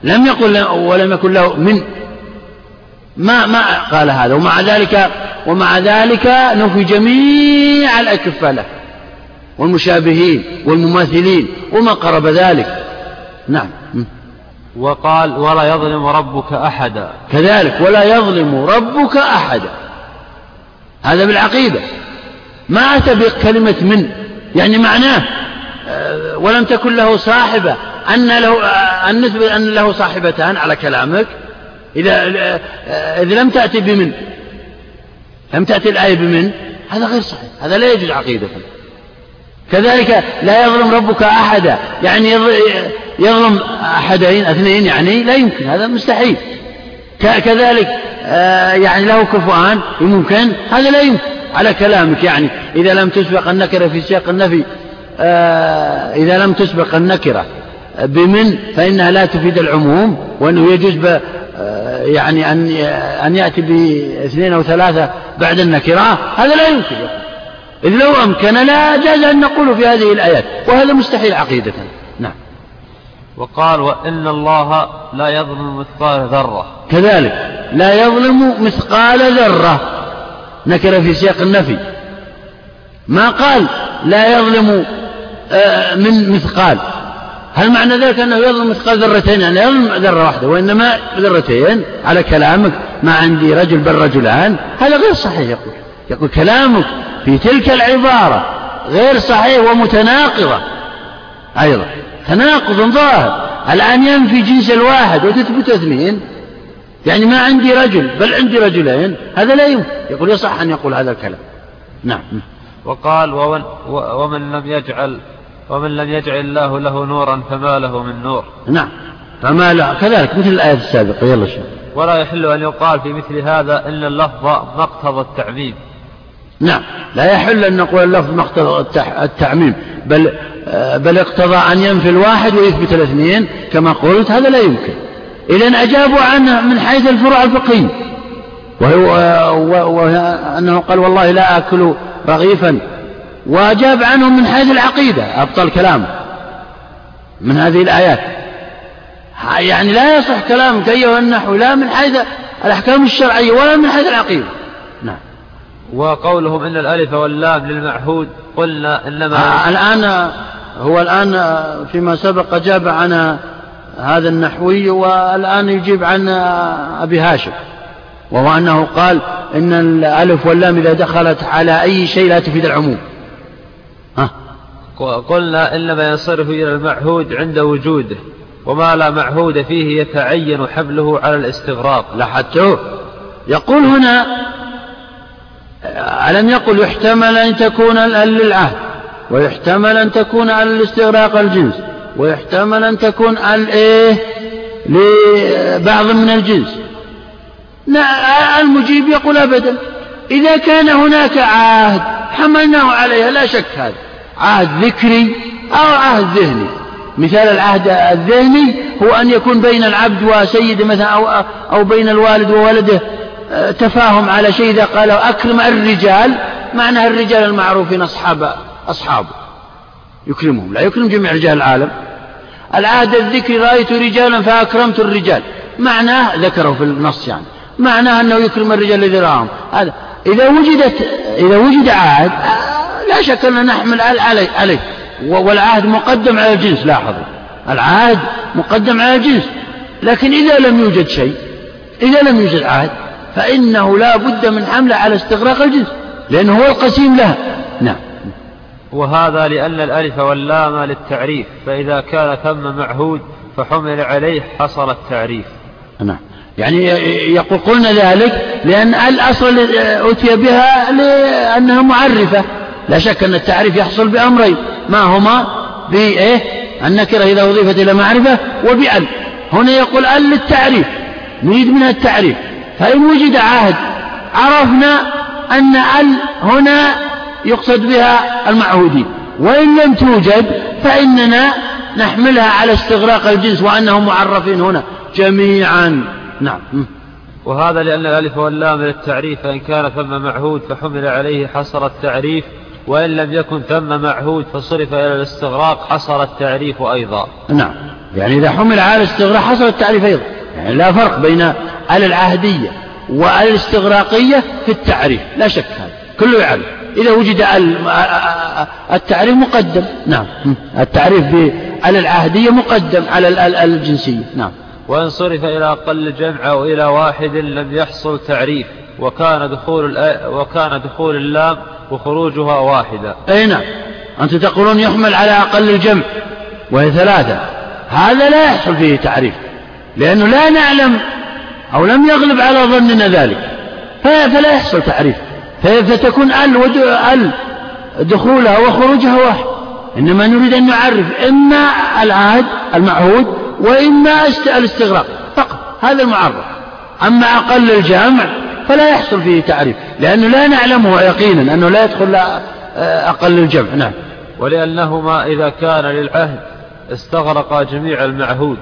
لم يقل ولم يكن له من. ما ما قال هذا. ومع ذلك ومع ذلك نفي جميع الأكفة له والمشابهين والمماثلين وما قرب ذلك. نعم. وقال ولا يظلم ربك أحدا. كذلك ولا يظلم ربك أحدا. هذا بالعقيدة. ما أتى بكلمة من يعني معناه آه، ولم تكن له صاحبة. أن له آه، النسبة أن له صاحبتان على كلامك. إذا آه، إذا لم تأتي بمن؟ لم تأتي الآية بمن؟ هذا غير صحيح. هذا لا يجوز عقيدة. كذلك لا يظلم ربك أحدا. يعني يظلم أحدين اثنين يعني لا يمكن هذا مستحيل. كذلك يعني له كفؤان يمكن هذا لا يمكن. على كلامك يعني إذا لم تسبق النكرة في سياق النفي آه، إذا لم تسبق النكرة بمن فإنها لا تفيد العموم وأنه يجوز آه، يعني أن أن يأتي باثنين أو ثلاثة بعد النكرة هذا لا يمكن. إذ لو أمكن لا جاز أن نقول في هذه الآيات وهذا مستحيل عقيدة. وقال وإن الله لا يظلم مثقال ذرة. كذلك. لا يظلم مثقال ذرة. نكر في سياق النفي. ما قال لا يظلم آه، من مثقال. هل معنى ذلك أنه يظلم مثقال ذرتين؟ يعني يظلم ذرة واحدة وإنما ذرتين. على كلامك. ما عندي رجل بل رجلان. هذا غير صحيح يقول. يقول كلامك في تلك العبارة غير صحيح ومتناقضة. أيضا. تناقض ظاهر. الآن ينفي جنس الواحد وتثبت اثنين. يعني ما عندي رجل بل عندي رجلين. هذا لا يمكن. يقول يصح أن يقول هذا الكلام. نعم. وقال ومن, ومن لم يجعل ومن لم يجعل الله له نورا فما له من نور. نعم. فما له كذلك مثل الآية السابقة. يلا شيخ. ولا يحل أن يقال في مثل هذا إن اللفظ مقتضى التعميم. نعم. لا يحل أن نقول اللفظ مقتضى التعميم بل بل اقتضى أن ينفي الواحد ويثبت الاثنين كما قلت هذا لا يمكن. إذا أجابوا عنه من حيث الفروع الفقهية. وهو وأنه قال والله لا آكل رغيفا. وأجاب عنهم من حيث العقيدة أبطل كلامه من هذه الآيات. يعني لا يصح كلامك أيها النحو لا من حيث الأحكام الشرعية ولا من حيث العقيدة. وقولهم إن الألف واللام للمعهود قلنا إنما آه الآن هو الآن فيما سبق أجاب عن هذا النحوي والآن يجيب عن أبي هاشم وهو أنه قال إن الألف واللام إذا دخلت على أي شيء لا تفيد العموم. ها؟ قلنا إنما ينصرف إلى المعهود عند وجوده وما لا معهود فيه يتعين حمله على الاستغراق. لاحظته يقول هنا ألم يقل يحتمل أن تكون للعهد ويحتمل أن تكون على الاستغراق الجنس ويحتمل أن تكون الإيه لبعض من الجنس. المجيب يقول أبدا. إذا كان هناك عهد حملناه عليها لا شك هذا. عهد ذكري أو عهد ذهني. مثال العهد الذهني هو أن يكون بين العبد وسيده مثلا أو, أو بين الوالد وولده تفاهم على شيء إذا قال أكرم الرجال معنى الرجال المعروفين أصحاب أصحابه يكرمهم. لا يكرم جميع رجال العالم. العهد الذكري رأيت رجالا فأكرمت الرجال. معناه ذكره في النص يعني. معناه أنه يكرم الرجال الذي رآهم. هذا. إذا وجدت إذا وجد عهد لا شك أن نحمل عليه عليه. والعهد مقدم على الجنس لاحظوا. العهد مقدم على الجنس. لكن إذا لم يوجد شيء إذا لم يوجد عهد فإنه لا بد من حمله على استغراق الجنس لأنه هو القسيم لها. نعم. وهذا لأن الألف واللام للتعريف فإذا كان ثم معهود فحمل عليه حصل التعريف. نعم. يعني يقول قلنا ذلك لأن الأصل أتي بها لأنها معرفة. لا شك أن التعريف يحصل بأمرين ما هما؟ بإيه؟ النكرة إذا أضيفت إلى معرفة وبأل هنا يقول أل للتعريف نريد منها التعريف. فإن وجد عهد عرفنا أن أل هنا يقصد بها المعهودين. وإن لم توجد فإننا نحملها على استغراق الجنس وأنهم معرفين هنا جميعا. نعم. وهذا لأن الألف واللام للتعريف فإن كان ثم معهود فحمل عليه حصر التعريف وإن لم يكن ثم معهود فصرف إلى الاستغراق حصر التعريف أيضا. نعم. يعني إذا حمل على الاستغراق حصر التعريف أيضا. يعني لا فرق بين ال العهدية والاستغراقية في التعريف لا شك هذا كله يعرف. إذا وجد التعريف مقدم نعم. التعريف بال العهدية مقدم على الجنسية نعم. وإن صرف إلى أقل الجمع أو إلى واحد لم يحصل تعريف وكان دخول وكان دخول اللام وخروجها واحدة. أي نعم. أنتم تقولون يحمل على أقل الجمع وهي ثلاثة. هذا لا يحصل فيه تعريف. لأنه لا نعلم أو لم يغلب على ظننا ذلك. فلا يحصل تعريف. فتكون ال ال دخولها وخروجها واحد. إنما نريد أن نعرف إما العهد المعهود وإما الاستغراق. فقط. هذا المعرف أما أقل الجمع فلا يحصل فيه تعريف. لأنه لا نعلمه يقينا أنه لا يدخل أقل الجمع نعم. ولأنهما إذا كان للعهد استغرقا جميع المعهود.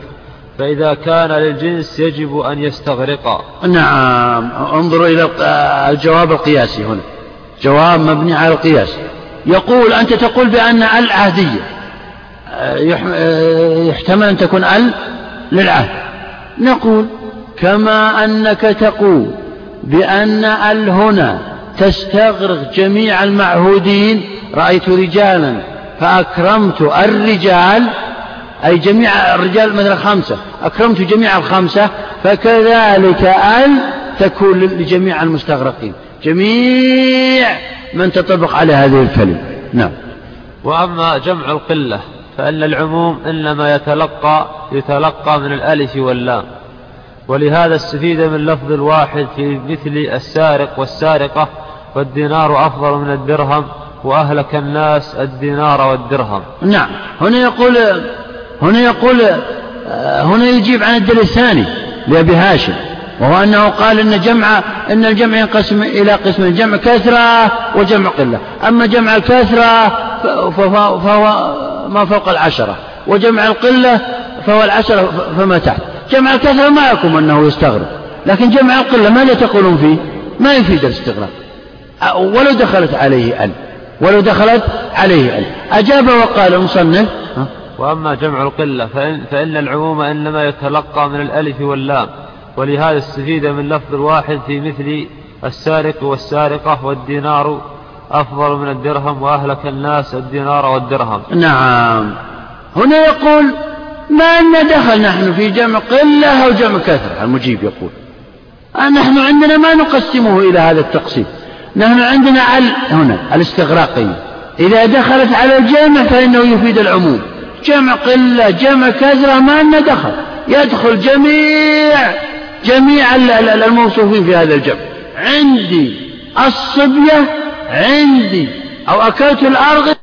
فإذا كان للجنس يجب أن يستغرقا نعم انظروا إلى الجواب القياسي هنا. جواب مبني على القياس. يقول أنت تقول بأن العهدية يحتمل أن تكون ال للعهد. نقول كما أنك تقول بأن ال هنا تستغرق جميع المعهودين رأيت رجالا فأكرمت الرجال أي جميع الرجال مثلا خمسة. أكرمت جميع الخمسة فكذلك ال تكون لجميع المستغرقين. جميع من تطبق على هذه الكلمة. نعم. وأما جمع القلة فإن العموم إنما يتلقى يتلقى من الألف واللام. ولهذا استفيد من لفظ الواحد في مثل السارق والسارقة والدينار أفضل من الدرهم وأهلك الناس الدينار والدرهم. نعم. هنا يقول هنا يقول هنا يجيب عن الدليل الثاني لأبي هاشم وهو أنه قال إن جمع إن الجمع ينقسم إلى قسمين جمع كثرة وجمع قلة. أما جمع الكثرة فهو ما فوق العشرة وجمع القلة فهو العشرة فما تحت. جمع الكثرة معكم أنه يستغرب لكن جمع القلة ماذا تقولون فيه ما يفيد الاستغراق ولو دخلت عليه أن ولو دخلت عليه أن. أجاب وقال المصنف وأما جمع القلة فإن, فإن العموم إنما يتلقى من الألف واللام. ولهذا استفيد من لفظ الواحد في مثل السارق والسارقة والدينار أفضل من الدرهم وأهلك الناس الدينار والدرهم. نعم. هنا يقول ما أن دخل نحن في جمع قلة أو جمع كثرة؟ المجيب يقول. نحن عندنا ما نقسمه إلى هذا التقسيم. نحن عندنا ال هنا الاستغراقية. إذا دخلت على الجمع فإنه يفيد العموم. جمع قلة جمع كثرة ما أن دخل. يدخل جميع جميع الموصوفين في هذا الجمع. عندي الصبية عندي. أو أكلت الأرغب